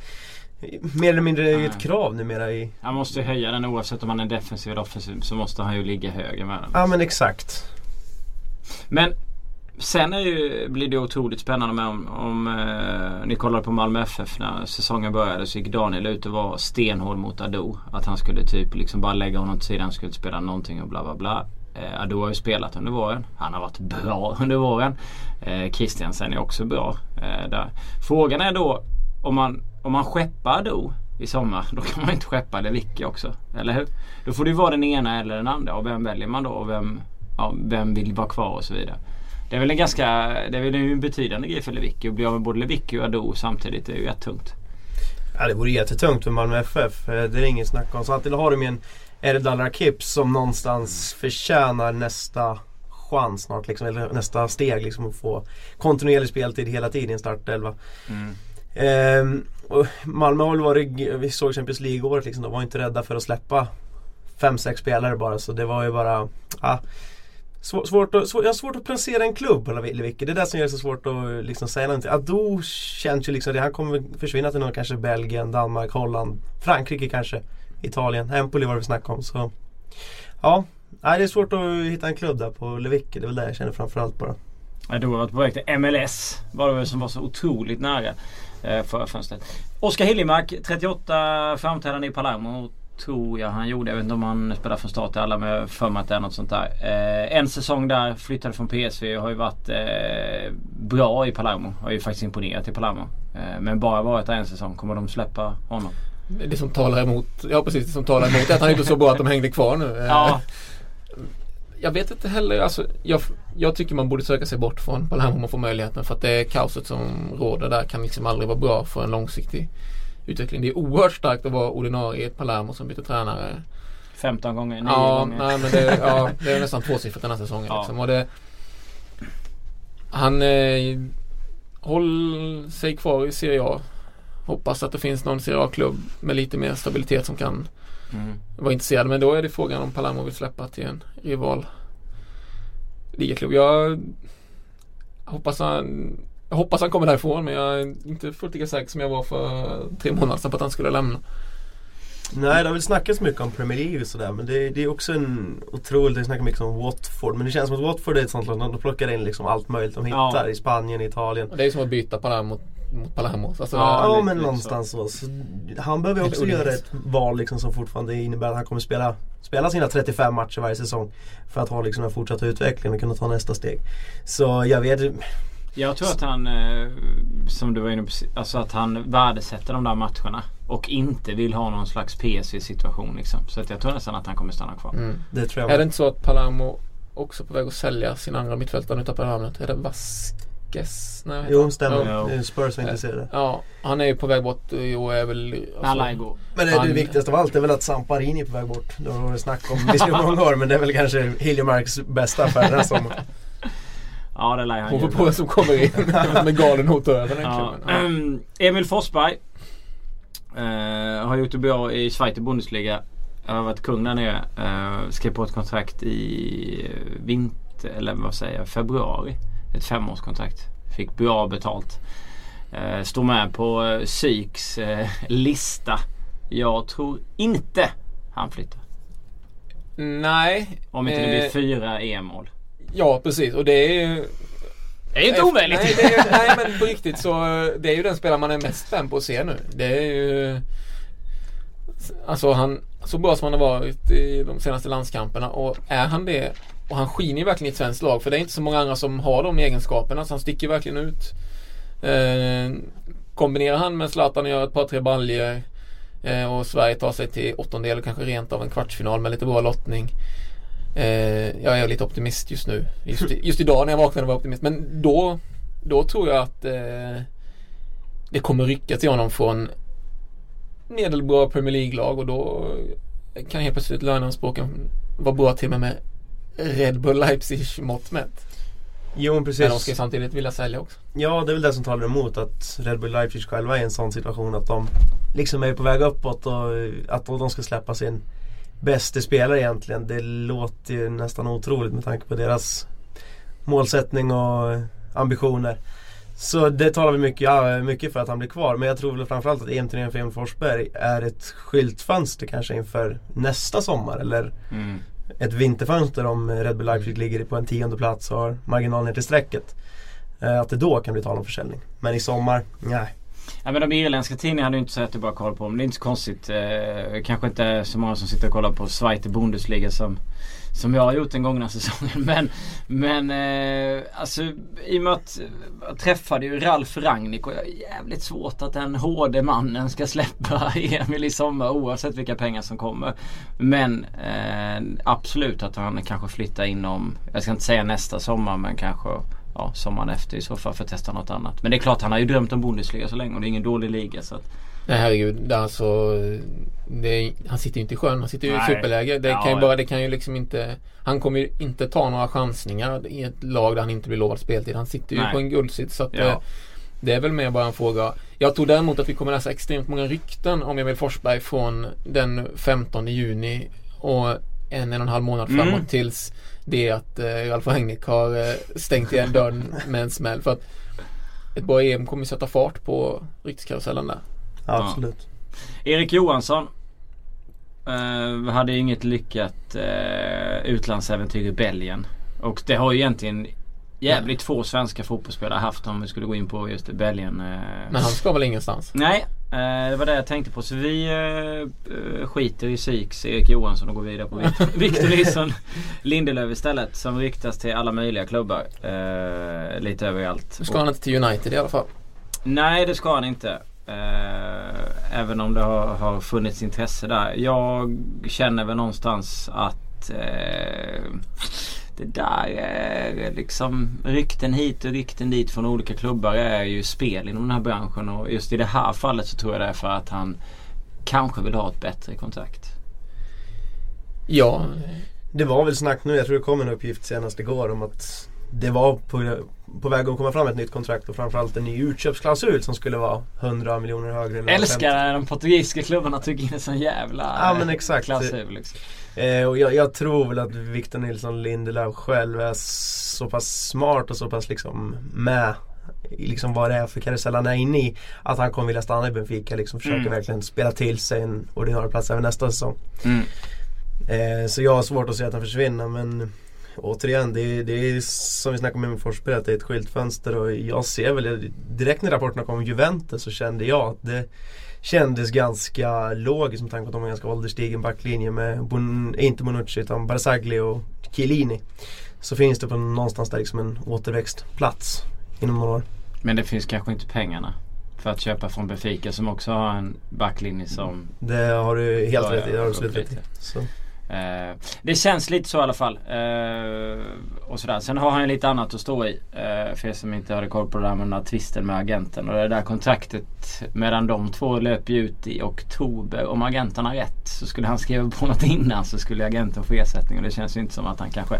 mer eller mindre är Nej. ett krav numera i Han måste ju höja den oavsett om han är defensiv eller offensiv så måste han ju ligga högre med den. Ja men exakt. Men sen är ju, blir det otroligt spännande med om, om eh, ni kollar på Malmö FF när säsongen började så gick Daniel ut och var stenhård mot Ado. Att han skulle typ liksom bara lägga honom till sidan, skulle spela någonting och bla bla bla. Eh, Ado har ju spelat under våren. Han har varit bra under våren. Eh, Christiansen är också bra. Eh, där. Frågan är då om man, om man skeppar Ado i sommar då kan man inte skeppa Lewicki också. Eller hur? Då får det ju vara den ena eller den andra och vem väljer man då och vem, ja, vem vill vara kvar och så vidare. Det är väl en ganska, det är väl en betydande grej för Lewicki. Att bli av med både Lewicki och Ado samtidigt är ju jättetungt. Ja det vore jättetungt för Malmö FF. Eh, det är inget snack om. Samtidigt har de ju en Erdal Rakip som någonstans förtjänar nästa chans snart. Liksom, eller nästa steg liksom att få kontinuerlig speltid hela tiden i en startelva. Ehm, och Malmö har väl varit, vi såg Champions League-året liksom, de var inte rädda för att släppa fem sex spelare bara så det var ju bara svår, svårt, att, svår, jag har svårt att placera en klubb eller vilket. Det är det som gör det så svårt att liksom säga någonting. Ado känns ju liksom, han kommer försvinna till någon kanske Belgien, Danmark, Holland, Frankrike kanske, Italien, Empoli var det vi snackade om. Så ja, nej, det är svårt att hitta en klubb där på Lewicki. Det är väl det jag känner framförallt bara. Ado har varit på väg till MLS. Var det som var så otroligt nära eh, förra fönstret. Oskar Hiljemark, 38 framträdanden i Palermo. Tror jag han gjorde. Jag vet inte om han spelar från start i alla men jag har för mig att det är något sånt där. Eh, en säsong där, flyttade från PSV och har ju varit eh, bra i Palermo. Har ju faktiskt imponerat i Palermo. Eh, men bara varit där en säsong. Kommer de släppa honom? Det som talar emot, ja precis det som talar emot är att han inte är så bra att de hängde kvar nu. Eh, Ja. Jag vet inte heller, alltså, jag, jag tycker man borde söka sig bort från Palermo om man får möjligheten för att det kaoset som råder där kan liksom aldrig vara bra för en långsiktig utveckling. Det är oerhört starkt att vara ordinarie i ett Palermo som byter tränare. 15 gånger, 9 Ja, gånger. nej, men det, ja, det är nästan tvåsiffrigt den här säsongen. Ja. Liksom. Och det, han eh, håll sig kvar i Serie A. Hoppas att det finns någon Serie A-klubb med lite mer stabilitet som kan Mm. vara intresserad. Men då är det frågan om Palermo vill släppa till en rival ligaklubb. Jag hoppas han jag hoppas han kommer därifrån men jag är inte fullt lika säker som jag var för tre månader sedan på att han skulle lämna. Nej det har väl snackats mycket om Premier League och sådär men det, det är också en otroligt, det snackas mycket om Watford men det känns som att Watford är ett sånt lag, de plockar in liksom allt möjligt de hittar Ja. i Spanien, Italien. Och det är som att byta Palermo mot, mot Palermo. Alltså, Ja, Ja, lite- men lite någonstans så. så. Han behöver ju också Eller göra ett val liksom som fortfarande innebär att han kommer spela, spela sina 35 matcher varje säsong. För att ha liksom den fortsatta utvecklingen och kunna ta nästa steg. Så jag vet Jag tror att han, eh, som du var inne på, alltså att han värdesätter de där matcherna. Och inte vill ha någon slags PSV-situation liksom. Så att jag tror nästan att han kommer stanna kvar. mm. Det tror jag Är det inte så att Palermo också på väg att sälja sin andra mittfältare nu tappar jag namnet? Är det Vasquez? Nej, Jo, stämmer. Ja. Det är Spurs som är intresserade. Ja, han är ju på väg bort och är väl... alltså-. Men det, det viktigaste av allt är väl att Samparini är på väg bort. Det har varit snack om visserligen många år men det är väl kanske Hiljemarks bästa affär den här sommaren. Ja det lär han Hon får på vem som kommer in med galen hot över den Ja. Ja. Emil Forsberg. Eh, har gjort det bra i Schweiz Bundesliga. Har varit kung där nere. Eh, skrev på ett kontrakt i vinter, eller vad säger jag, februari. Ett femårskontrakt. Fick bra betalt. Eh, står med på eh, Syks eh, lista. Jag tror inte han flyttar. Nej. Om inte det blir eh, fyra EM-mål. Ja, precis. Och det är ju... Det är ju inte omöjligt. Nej, det är, nej, men på riktigt så det är ju den spelare man är mest spänd på att se nu. Det är ju... Alltså han, så bra som han har varit i de senaste landskamperna och är han det och han skiner ju verkligen i ett svenskt lag för det är inte så många andra som har de egenskaperna så han sticker verkligen ut. Eh, kombinerar han med Zlatan och gör ett par tre baljor eh, och Sverige tar sig till åttondel och kanske rent av en kvartsfinal med lite bra lottning. Eh, jag är lite optimist just nu. Just, just idag när jag vaknade var jag optimist. Men då, då tror jag att eh, det kommer rycka till honom från medelbra Premier League-lag och då kan helt plötsligt löneanspråken vara bra till och med med Red Bull Leipzig mått mätt. Jo men precis. Men de ska samtidigt vilja sälja också. Ja, det är väl det som talar emot att Red Bull Leipzig själva är i en sån situation att de liksom är på väg uppåt och att de ska släppa sin bästa spelare egentligen. Det låter ju nästan otroligt med tanke på deras målsättning och ambitioner. Så det talar vi mycket, ja, mycket för att han blir kvar. Men jag tror väl framförallt att EM-turneringen för Emil Forsberg är ett skyltfönster kanske inför nästa sommar. Eller Mm ett vinterfönster om Red Bull Leipzig ligger på en tionde plats och har marginal ner till strecket. Eh, Att det då kan bli tal om försäljning. Men i sommar, nej. Ja, men de irländska tidningarna hade ju inte så jättebra koll på dem. Det är inte så konstigt. Eh, kanske inte så många som sitter och kollar på Zweite Bundesliga som, som jag har gjort den gångna säsongen. Men, men eh, alltså i och med att jag träffade ju Ralf Rangnick och jag är jävligt svårt att den hårde mannen ska släppa Emil i sommar oavsett vilka pengar som kommer. Men eh, absolut att han kanske flyttar inom, jag ska inte säga nästa sommar men kanske ja, sommaren efter i så fall för att testa något annat. Men det är klart han har ju drömt om Bundesliga så länge och det är ingen dålig liga. Så att, Nej herregud, alltså är, Han sitter ju inte i sjön, han sitter ju i superläge. Det Ja, kan ju bara, det kan ju liksom inte Han kommer ju inte ta några chansningar i ett lag där han inte blir lovad speltid. Han sitter ju Nej. på en guldsits så att Ja. det, det är väl mer bara en fråga. Jag tror däremot att vi kommer läsa extremt många rykten om Emil Forsberg från den 15 juni och en, en och en halv månad framåt Mm. tills det att eh, Ralf Rangnick har eh, stängt igen dörren med en smäll. För att ett bra EM kommer sätta fart på rykteskarusellen där. Absolut. Erik Johansson eh, hade inget lyckat eh, utlandsäventyr i Belgien. Och det har ju egentligen jävligt få svenska fotbollsspelare haft om vi skulle gå in på just Belgien. Eh. Men han ska väl ingenstans? Nej, eh, det var det jag tänkte på. Så vi eh, skiter i Syks Erik Johansson och går vidare på Vic- Victor Nilsson Lindelöf istället. Som ryktas till alla möjliga klubbar. Lite överallt. Nu ska han inte till United i alla fall. Nej det ska han inte. Eh, även om det har, har funnits intresse där. Jag känner väl någonstans att eh, det där är liksom rykten hit och rykten dit från olika klubbar är ju spel inom den här branschen. Och just i det här fallet så tror jag det är för att han kanske vill ha ett bättre kontrakt. Ja, Det var väl snack nu, jag tror det kom en uppgift senast igår om att det var på, på väg att komma fram ett nytt kontrakt och framförallt en ny utköpsklausul som skulle vara 100 miljoner högre. än Älskar när de portugisiska klubbarna tog in en sån jävla Ja, men exakt. klausul. Liksom. Eh, och jag, jag tror väl att Victor Nilsson Lindelöf själv är så pass smart och så pass liksom med liksom vad det är för karusell han är inne i. Att han kommer vilja stanna i Benfica liksom försöka Mm. verkligen spela till sig en ordinarie plats även nästa säsong. Mm. Eh, så jag har svårt att se att han försvinner men återigen det är, det är som vi snackade med Forsberg att det är ett skyltfönster och jag ser väl direkt när rapporterna kom om Juventus så kände jag att det kändes ganska logiskt med tanke på att de har en ganska ålderstigen backlinje med bon, inte Bonucci utan Barzagli och Chiellini. Så finns det på någonstans där liksom en återväxtplats inom några år. Men det finns kanske inte pengarna för att köpa från Benfica som också har en backlinje som Det har du helt rätt i. Det har du absolut rätt i. Eh, det känns lite så i alla fall. Eh, och sådär. Sen har han ju lite annat att stå i. Eh, för er som inte hade koll på det där med den där tvisten med agenten. Och det där kontraktet mellan de två löper ju ut i oktober. Om agenten har rätt så skulle han skriva på något innan så skulle agenten få ersättning. Och det känns ju inte som att han kanske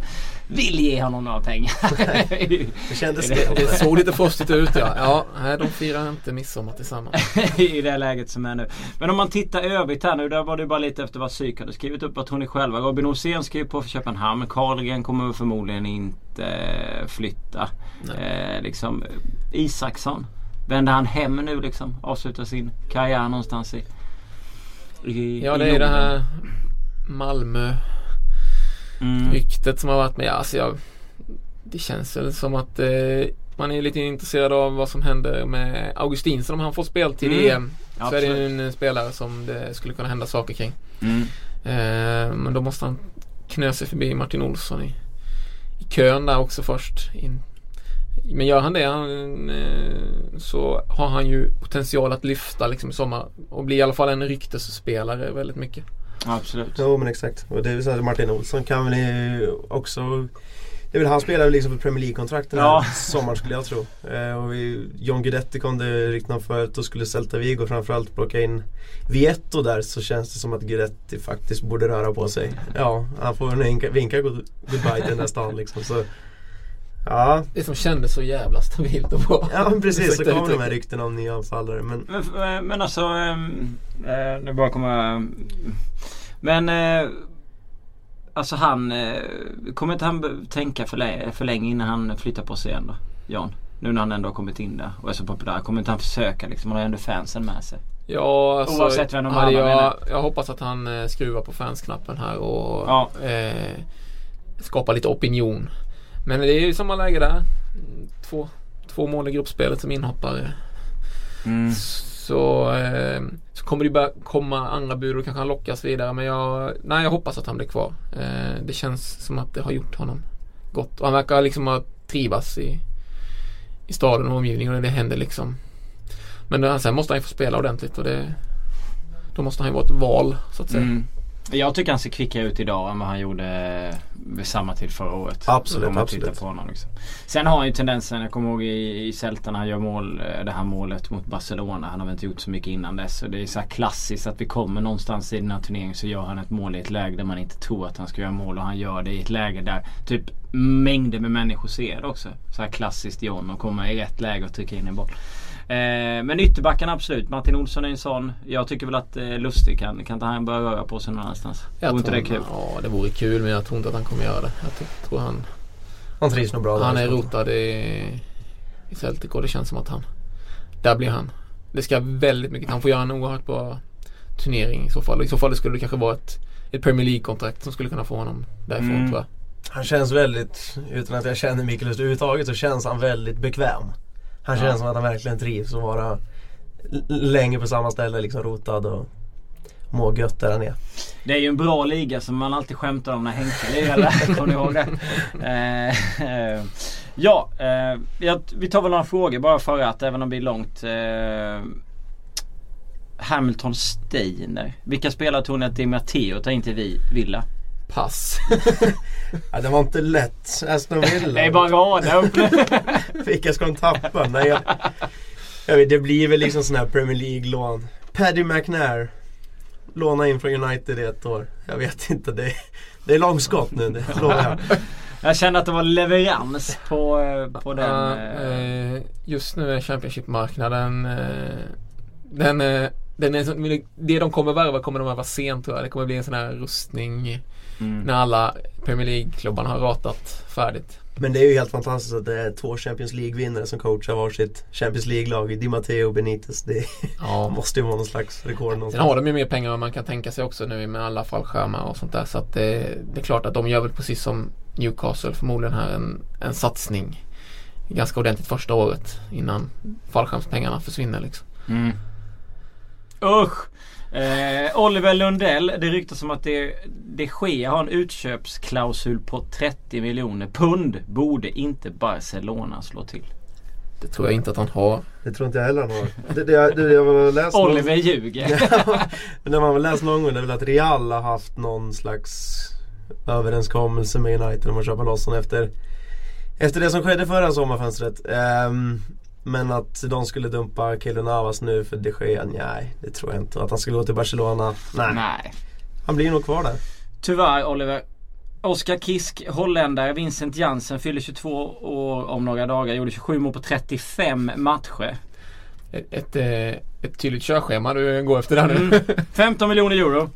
vill ge honom några pengar. Det kändes det- såg lite frostigt ut ja. Ja, nej, de firar inte midsommar tillsammans. I det läget som är nu. Men om man tittar övrigt här nu. Där var det bara lite efter vad Psyk hade skrivit upp. Vad tror ni själva? Robin Olsén skrev på för Köpenhamn. Carlgren kommer förmodligen inte eh, flytta. Eh, liksom, Isaksson. Vänder han hem nu liksom? Avslutar sin karriär någonstans i, i Ja, i det är det här Malmö Mm. som har varit med. Alltså jag, det känns väl som att eh, man är lite intresserad av vad som händer med Augustinsson om han får speltid i Mm. EM. Så är det Absolut. ju en spelare som det skulle kunna hända saker kring. Mm. Eh, men då måste han knö sig förbi Martin Olsson i, i kön där också först. In. Men gör han det han, eh, så har han ju potential att lyfta liksom i sommar och bli i alla fall en ryktesspelare väldigt mycket. Absolut. Jo men exakt. Och det är så att Martin Olsson kan väl ju också det är väl han spelar liksom på Premier League-kontrakt den här Ja. sommaren skulle jag tro. Eh, och vi, John Guidetti kom det rykten förut och skulle Celta Vigo framförallt plocka in Vietto där så känns det som att Guidetti faktiskt borde röra på sig. Ja, han får vinka, vinka good, goodbye till den här stan liksom. Så, ja, Det som kändes så jävla stabilt och bra. ja men precis så kom de här ryktena om nya anfallare. Men Men, men alltså, ehm, eh, nu bara komma... Men eh, alltså han, eh, kommer inte han tänka för, för länge innan han flyttar på sig igen då? Jan? Nu när han ändå har kommit in där och är så populär. Kommer inte han försöka liksom? Han har ju ändå fansen med sig. Ja, alltså, Oavsett vem de hade jag, menar. jag hoppas att han eh, skruvar på fansknappen här och Ja. eh, skapar lite opinion. Men det är ju samma läge där. Två, två mål i gruppspelet som inhoppare. Mm. Så, eh, så kommer det börja komma andra bud och kanske han lockas vidare. Men jag, nej, jag hoppas att han blir kvar. Eh, det känns som att det har gjort honom gott. Och han verkar liksom ha trivas i, i staden och omgivningen och det händer liksom. Men eh, sen måste han ju få spela ordentligt och det Då måste han ju vara ett val så att säga. Mm. Jag tycker han ser kvickare ut idag än vad han gjorde vid samma tid förra året. Absolut, absolut. på honom liksom. Sen har han ju tendensen, jag kommer ihåg i, i Celta när han gör mål, eh, det här målet mot Barcelona. Han har väl inte gjort så mycket innan dess. Och det är så här klassiskt att vi kommer någonstans i den här turneringen så gör han ett mål i ett läge där man inte tror att han ska göra mål. Och han gör det i ett läge där typ mängder med människor ser det också. Så här klassiskt John och komma i rätt läge och trycka in en boll. Eh, men ytterbackarna absolut. Martin Olsson är en sån. Jag tycker väl att eh, Lustig kan, kan inte han börja röra på sig någon annanstans? Jag Vore inte det kul? Ja det vore kul men jag tror inte att han kommer göra det. Jag tror- han han trivs nog bra. Han är rotad i, i Celtic och det känns som att han Där blir han. Det ska väldigt mycket. Han får göra en oerhört bra turnering i så fall. I så fall skulle det kanske vara ett, ett Premier League-kontrakt som skulle kunna få honom därifrån Mm. tror jag. Han känns väldigt, utan att jag känner Mikael överhuvudtaget så känns han väldigt bekväm. Han Ja. känns som att han verkligen trivs och vara länge på samma ställe liksom rotad och må gött där han är. Det är ju en bra liga som man alltid skämtar om när Henke lirar där. Kommer ni ihåg det? Eh, eh, ja, eh, jag, vi tar väl några frågor bara för att även om det blir långt. Eh, Hamilton Steiner. Vilka spelare tror ni att Di Matteo tar in till vi, Villa? Pass. Ja, det var inte lätt. Aston Villa. Det är bara rada upp Vilka ska de tappa? Nej, jag, jag vet, det blir väl liksom sån här Premier League-lån. Paddy McNair. Låna in från United i ett år. Jag vet inte. Det, det är långskott nu. Det lovar jag. Jag känner att det var leverans på, eh, på den. Ja, eh, eh, just nu är Championship-marknaden eh, Den, eh, den är, det de kommer värva kommer de värva sent tror jag. Det kommer bli en sån här rustning mm. när alla Premier League-klubbarna har ratat färdigt. Men det är ju helt fantastiskt att det är två Champions League-vinnare som coachar varsitt Champions League-lag. Di Matteo och Benitez. Det Ja. måste ju vara någon slags rekord Sen någonstans. har de ju mer pengar än man kan tänka sig också nu med alla fallskärmar och sånt där. Så att det, det är klart att de gör väl precis som Newcastle förmodligen här en, en satsning ganska ordentligt första året innan fallskärmspengarna försvinner liksom. Mm. Usch! Eh, Oliver Lundell, det ryktas om att det, det sker har en utköpsklausul på 30 miljoner pund. Borde inte Barcelona slå till? Det tror jag inte att han har. Det tror inte jag heller han har. Det, det, det, jag har läst någon- Oliver ljuger. Men det man väl läst någon gång det är väl att Real har haft någon slags överenskommelse med United om att köpa loss honom efter Efter det som skedde förra sommarfönstret. Ehm, men att de skulle dumpa Keylor Navas nu för de Gea, nej det tror jag inte. Att han skulle gå till Barcelona, nej. Nej. Han blir nog kvar där. Tyvärr Oliver. Oskar Kisk, holländare, Vincent Jansen fyller 22 år om några dagar. Gjorde 27 mål på 35 matcher. Ett, ett, eh, ett tydligt körschema du går efter där nu. Mm. 15 miljoner euro.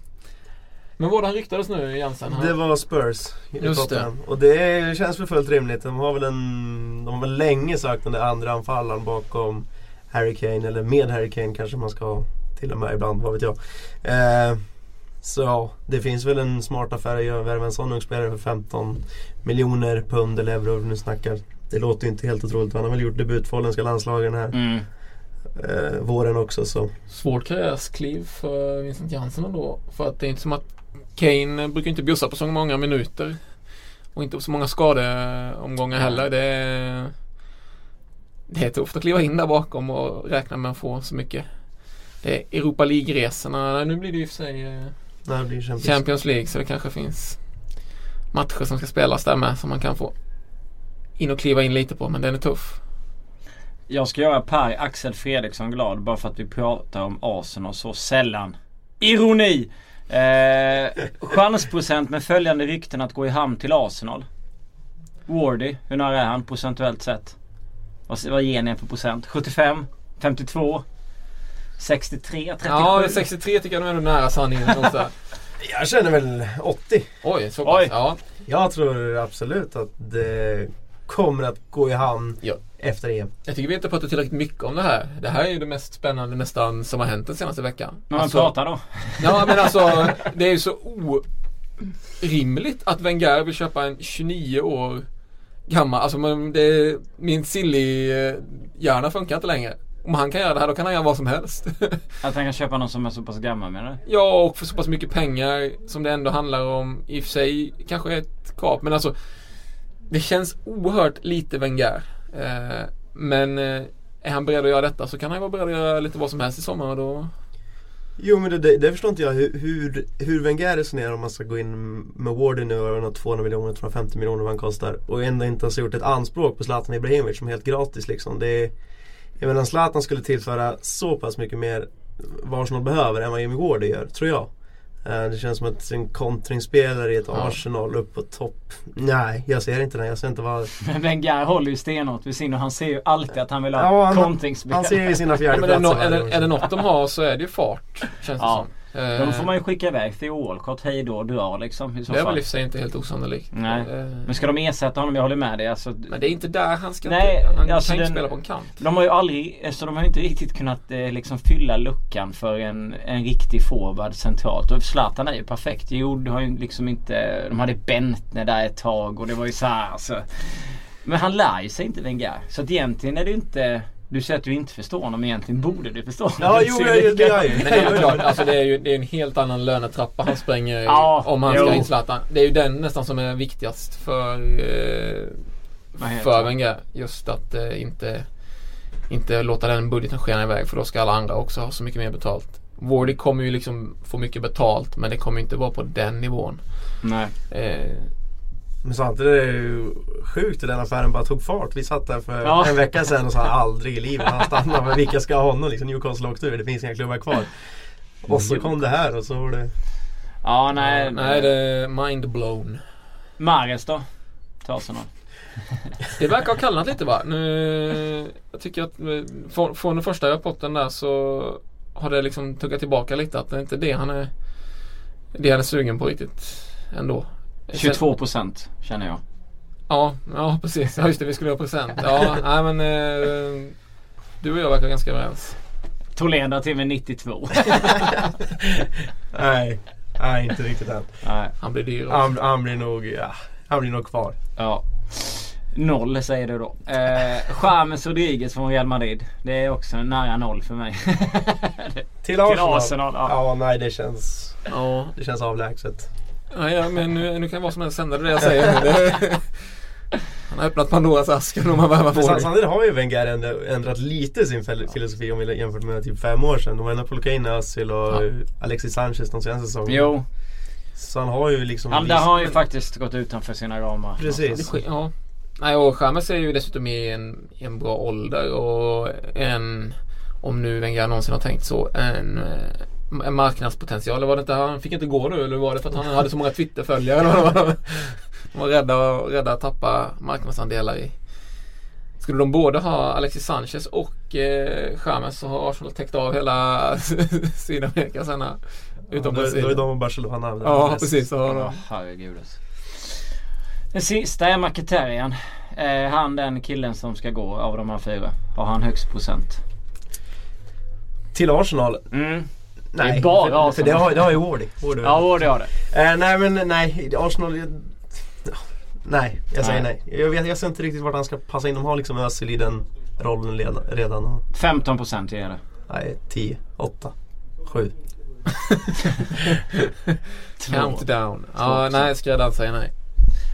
Men vad han ryktades nu Jansen? Han, Det var Spurs i Just det. Och det känns väl fullt rimligt. De har väl en, de har väl länge sökt den där andra anfallaren bakom Harry Kane. Eller med Harry Kane kanske man ska till och med ibland, vad vet jag. Eh, så ja, det finns väl en smart affär att göra, värva en sån ung spelare för 15 miljoner pund eller euro nu snackar. Det låter ju inte helt otroligt. Han har väl gjort debut för holländska landslagen den här Mm. eh, våren också så. Svårt karriärskliv för Vincent Jansen ändå. För att det är inte som att Kane brukar inte bjussa på så många minuter. Och inte så många skadeomgångar heller. Det är, det är tufft att kliva in där bakom och räkna med att få så mycket. Det är Europa League-resorna. Nu blir det ju för sig eh, När det blir Champions, Champions League så det kanske finns matcher som ska spelas där med som man kan få in och kliva in lite på men den är tuff. Jag ska göra Per Axel Fredriksson glad bara för att vi pratar om Arsenal så sällan. Ironi! Eh, chansprocent med följande rykten att gå i hamn till Arsenal. Wardy, hur nära är han procentuellt sett? Vad, vad ger ni för procent? 75? 52? 63? 37? Ja, 63 tycker jag nog är ändå nära sanningen. Jag känner väl 80. Oj, så pass. Oj. Ja. Jag tror absolut att det kommer att gå i hamn Ja. Efter EM. Jag tycker vi inte pratat tillräckligt mycket om det här. Det här är ju det mest spännande nästan som har hänt den senaste veckan. Men man Alltså- pratar då? Ja men alltså det är ju så orimligt att Wenger vill köpa en 29 år gammal, alltså men det, min silly-hjärna funkar inte längre. Om han kan göra det här då kan han göra vad som helst. Att han kan köpa någon som är så pass gammal menar du? ja och för så pass mycket pengar som det ändå handlar om. I och för sig kanske ett kap men alltså Det känns oerhört lite Wenger. Eh, men eh, är han beredd att göra detta så kan han ju vara beredd att göra lite vad som helst i sommar och då Jo men det, det, det förstår inte jag hur, hur, hur Wenger resonerar om man ska gå in med Wardy nu och några 200 miljoner, 250 miljoner vad han kostar och ändå inte ens ha gjort ett anspråk på Zlatan Ibrahimovic som är helt gratis liksom. Det är, jag menar Zlatan skulle tillföra så pass mycket mer vad Arsenal behöver än vad Jimmy Wardy gör, tror jag. Eh, Det känns som att en kontringsspelare i ett Ja. Arsenal upp på topp. Nej, jag ser inte det. Jag ser inte vad... Men Wenger håller ju stenhårt vid sin och han ser ju alltid att han vill ha Ja, han- kontringsspel. Han ser ju sina Ja, men är, det fjärdeplatser no, är, det, är det något de har så är det ju fart. Känns det Ja. som. Men då får Eh, man ju skicka iväg Theo Walcott hej då och dra liksom i så det är väl i sig inte helt osannolikt. Nej. Eh, Men ska de ersätta honom? Jag håller med dig. Alltså, Men det är inte där han ska Nej, Han alltså kan inte den- spela på en kant. de har ju aldrig, alltså de har inte riktigt kunnat eh, liksom fylla luckan för en, en riktig forward centralt. Och Zlatan är ju perfekt. Jo, du har ju liksom inte, de hade Bentner där ett tag och det var ju så här alltså. Men han lär ju sig inte Wenger. Så att egentligen är det ju inte du säger att du inte förstår honom, egentligen borde du förstå honom. Ja, jo, Det det gör jag ju. Men det är ju klart, alltså det är ju det är en helt annan lönetrappa han spränger Ja, om han jo. ska in Zlatan. Det är ju den nästan som är viktigast för, eh, för? Wenger. Just att eh, inte, inte låta den budgeten skena iväg för då ska alla andra också ha så mycket mer betalt. Wardy kommer ju liksom få mycket betalt men det kommer inte vara på den nivån. Nej. Eh, Men samtidigt är det ju sjukt hur den affären bara tog fart. Vi satt där för Ja. en vecka sedan och sa aldrig i livet han stannar. Men vilka ska ha honom liksom? Newcastle åkte ur. Det finns inga klubbar kvar. Och så kom det här och så var det... Ja, nej. nej, det är mind blown. Mares då? Till Arsenal. Det verkar ha kallnat lite va? Nu, jag tycker att eh, från, från den första rapporten där så har det liksom tuggat tillbaka lite att det är inte det han är det han är sugen på riktigt ändå. 22 procent känner jag. Ja, ja precis. Ja just det, vi skulle ha procent. Ja, nej men eh, du och jag verkar ganska överens. Tholén drar till med 92. Nej, nej inte riktigt än. nej. Han blir dyr också. Han, han blir nog, ja, han blir nog kvar. Ja. Noll säger du då. Eh, James Rodriguez från Real Madrid. Det är också nära noll för mig. Till Arsenal? Arsenal, ja. ja. nej det känns, Ja, det känns avlägset. Ja, ja men nu, nu kan vad som helst hända det jag säger. Han har öppnat Pandoras ask om man på sam- det. samtidigt har ju Wenger ändå ändrat lite sin fil- filosofi om vi jämfört med typ fem år sedan. De har ändå plockat in Özil och Ja. Alexis Sanchez de senaste säsongerna. Jo, Så han har ju liksom han, där har han ju faktiskt gått utanför sina ramar. Precis. Ja. Nej och Chamez är ju dessutom i en, i en bra ålder och en Om nu Wenger någonsin har tänkt så en, eh, en marknadspotential. Eller var det inte, han fick inte gå nu eller var det för att han hade så många Twitterföljare? De var rädda, rädda att tappa marknadsandelar i Skulle de både ha Alexis Sanchez och eh, Chamez så har Arsenal täckt av hela Sydamerika sen här. Utom då, Brasilien. då är de och Barcelona. Ja mest. precis. Så har Ja, de. herregud alltså. Den sista är Mkhitaryan. Eh, han den killen som ska gå av de här fyra. Har han högst procent? Till Arsenal? Mm. Nej, Det är bara för, för Arsenal. det har, det har ju Wardy. Wardy. Ja, det har det. Eh, nej men nej, Arsenal... jag- Nej, jag säger Nej. nej. Jag, vet, jag ser inte riktigt vart han ska passa in. De har liksom Özil i den rollen redan. redan och, 15 procent ger det. nej, 10, 8, 7. Två. Countdown. Ja, procent. nej skräddaren säger nej.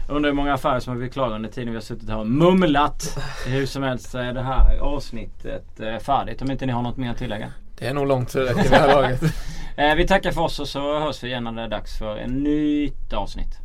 Undrar hur många affärer som har blivit klara under tiden vi har suttit här och mumlat. Hur som helst så är det här avsnittet eh, färdigt om inte ni har något mer att tillägga. Det är nog långt så det räcker vid det här laget. Eh, vi tackar för oss och så hörs vi igen när det är dags för en nytt avsnitt.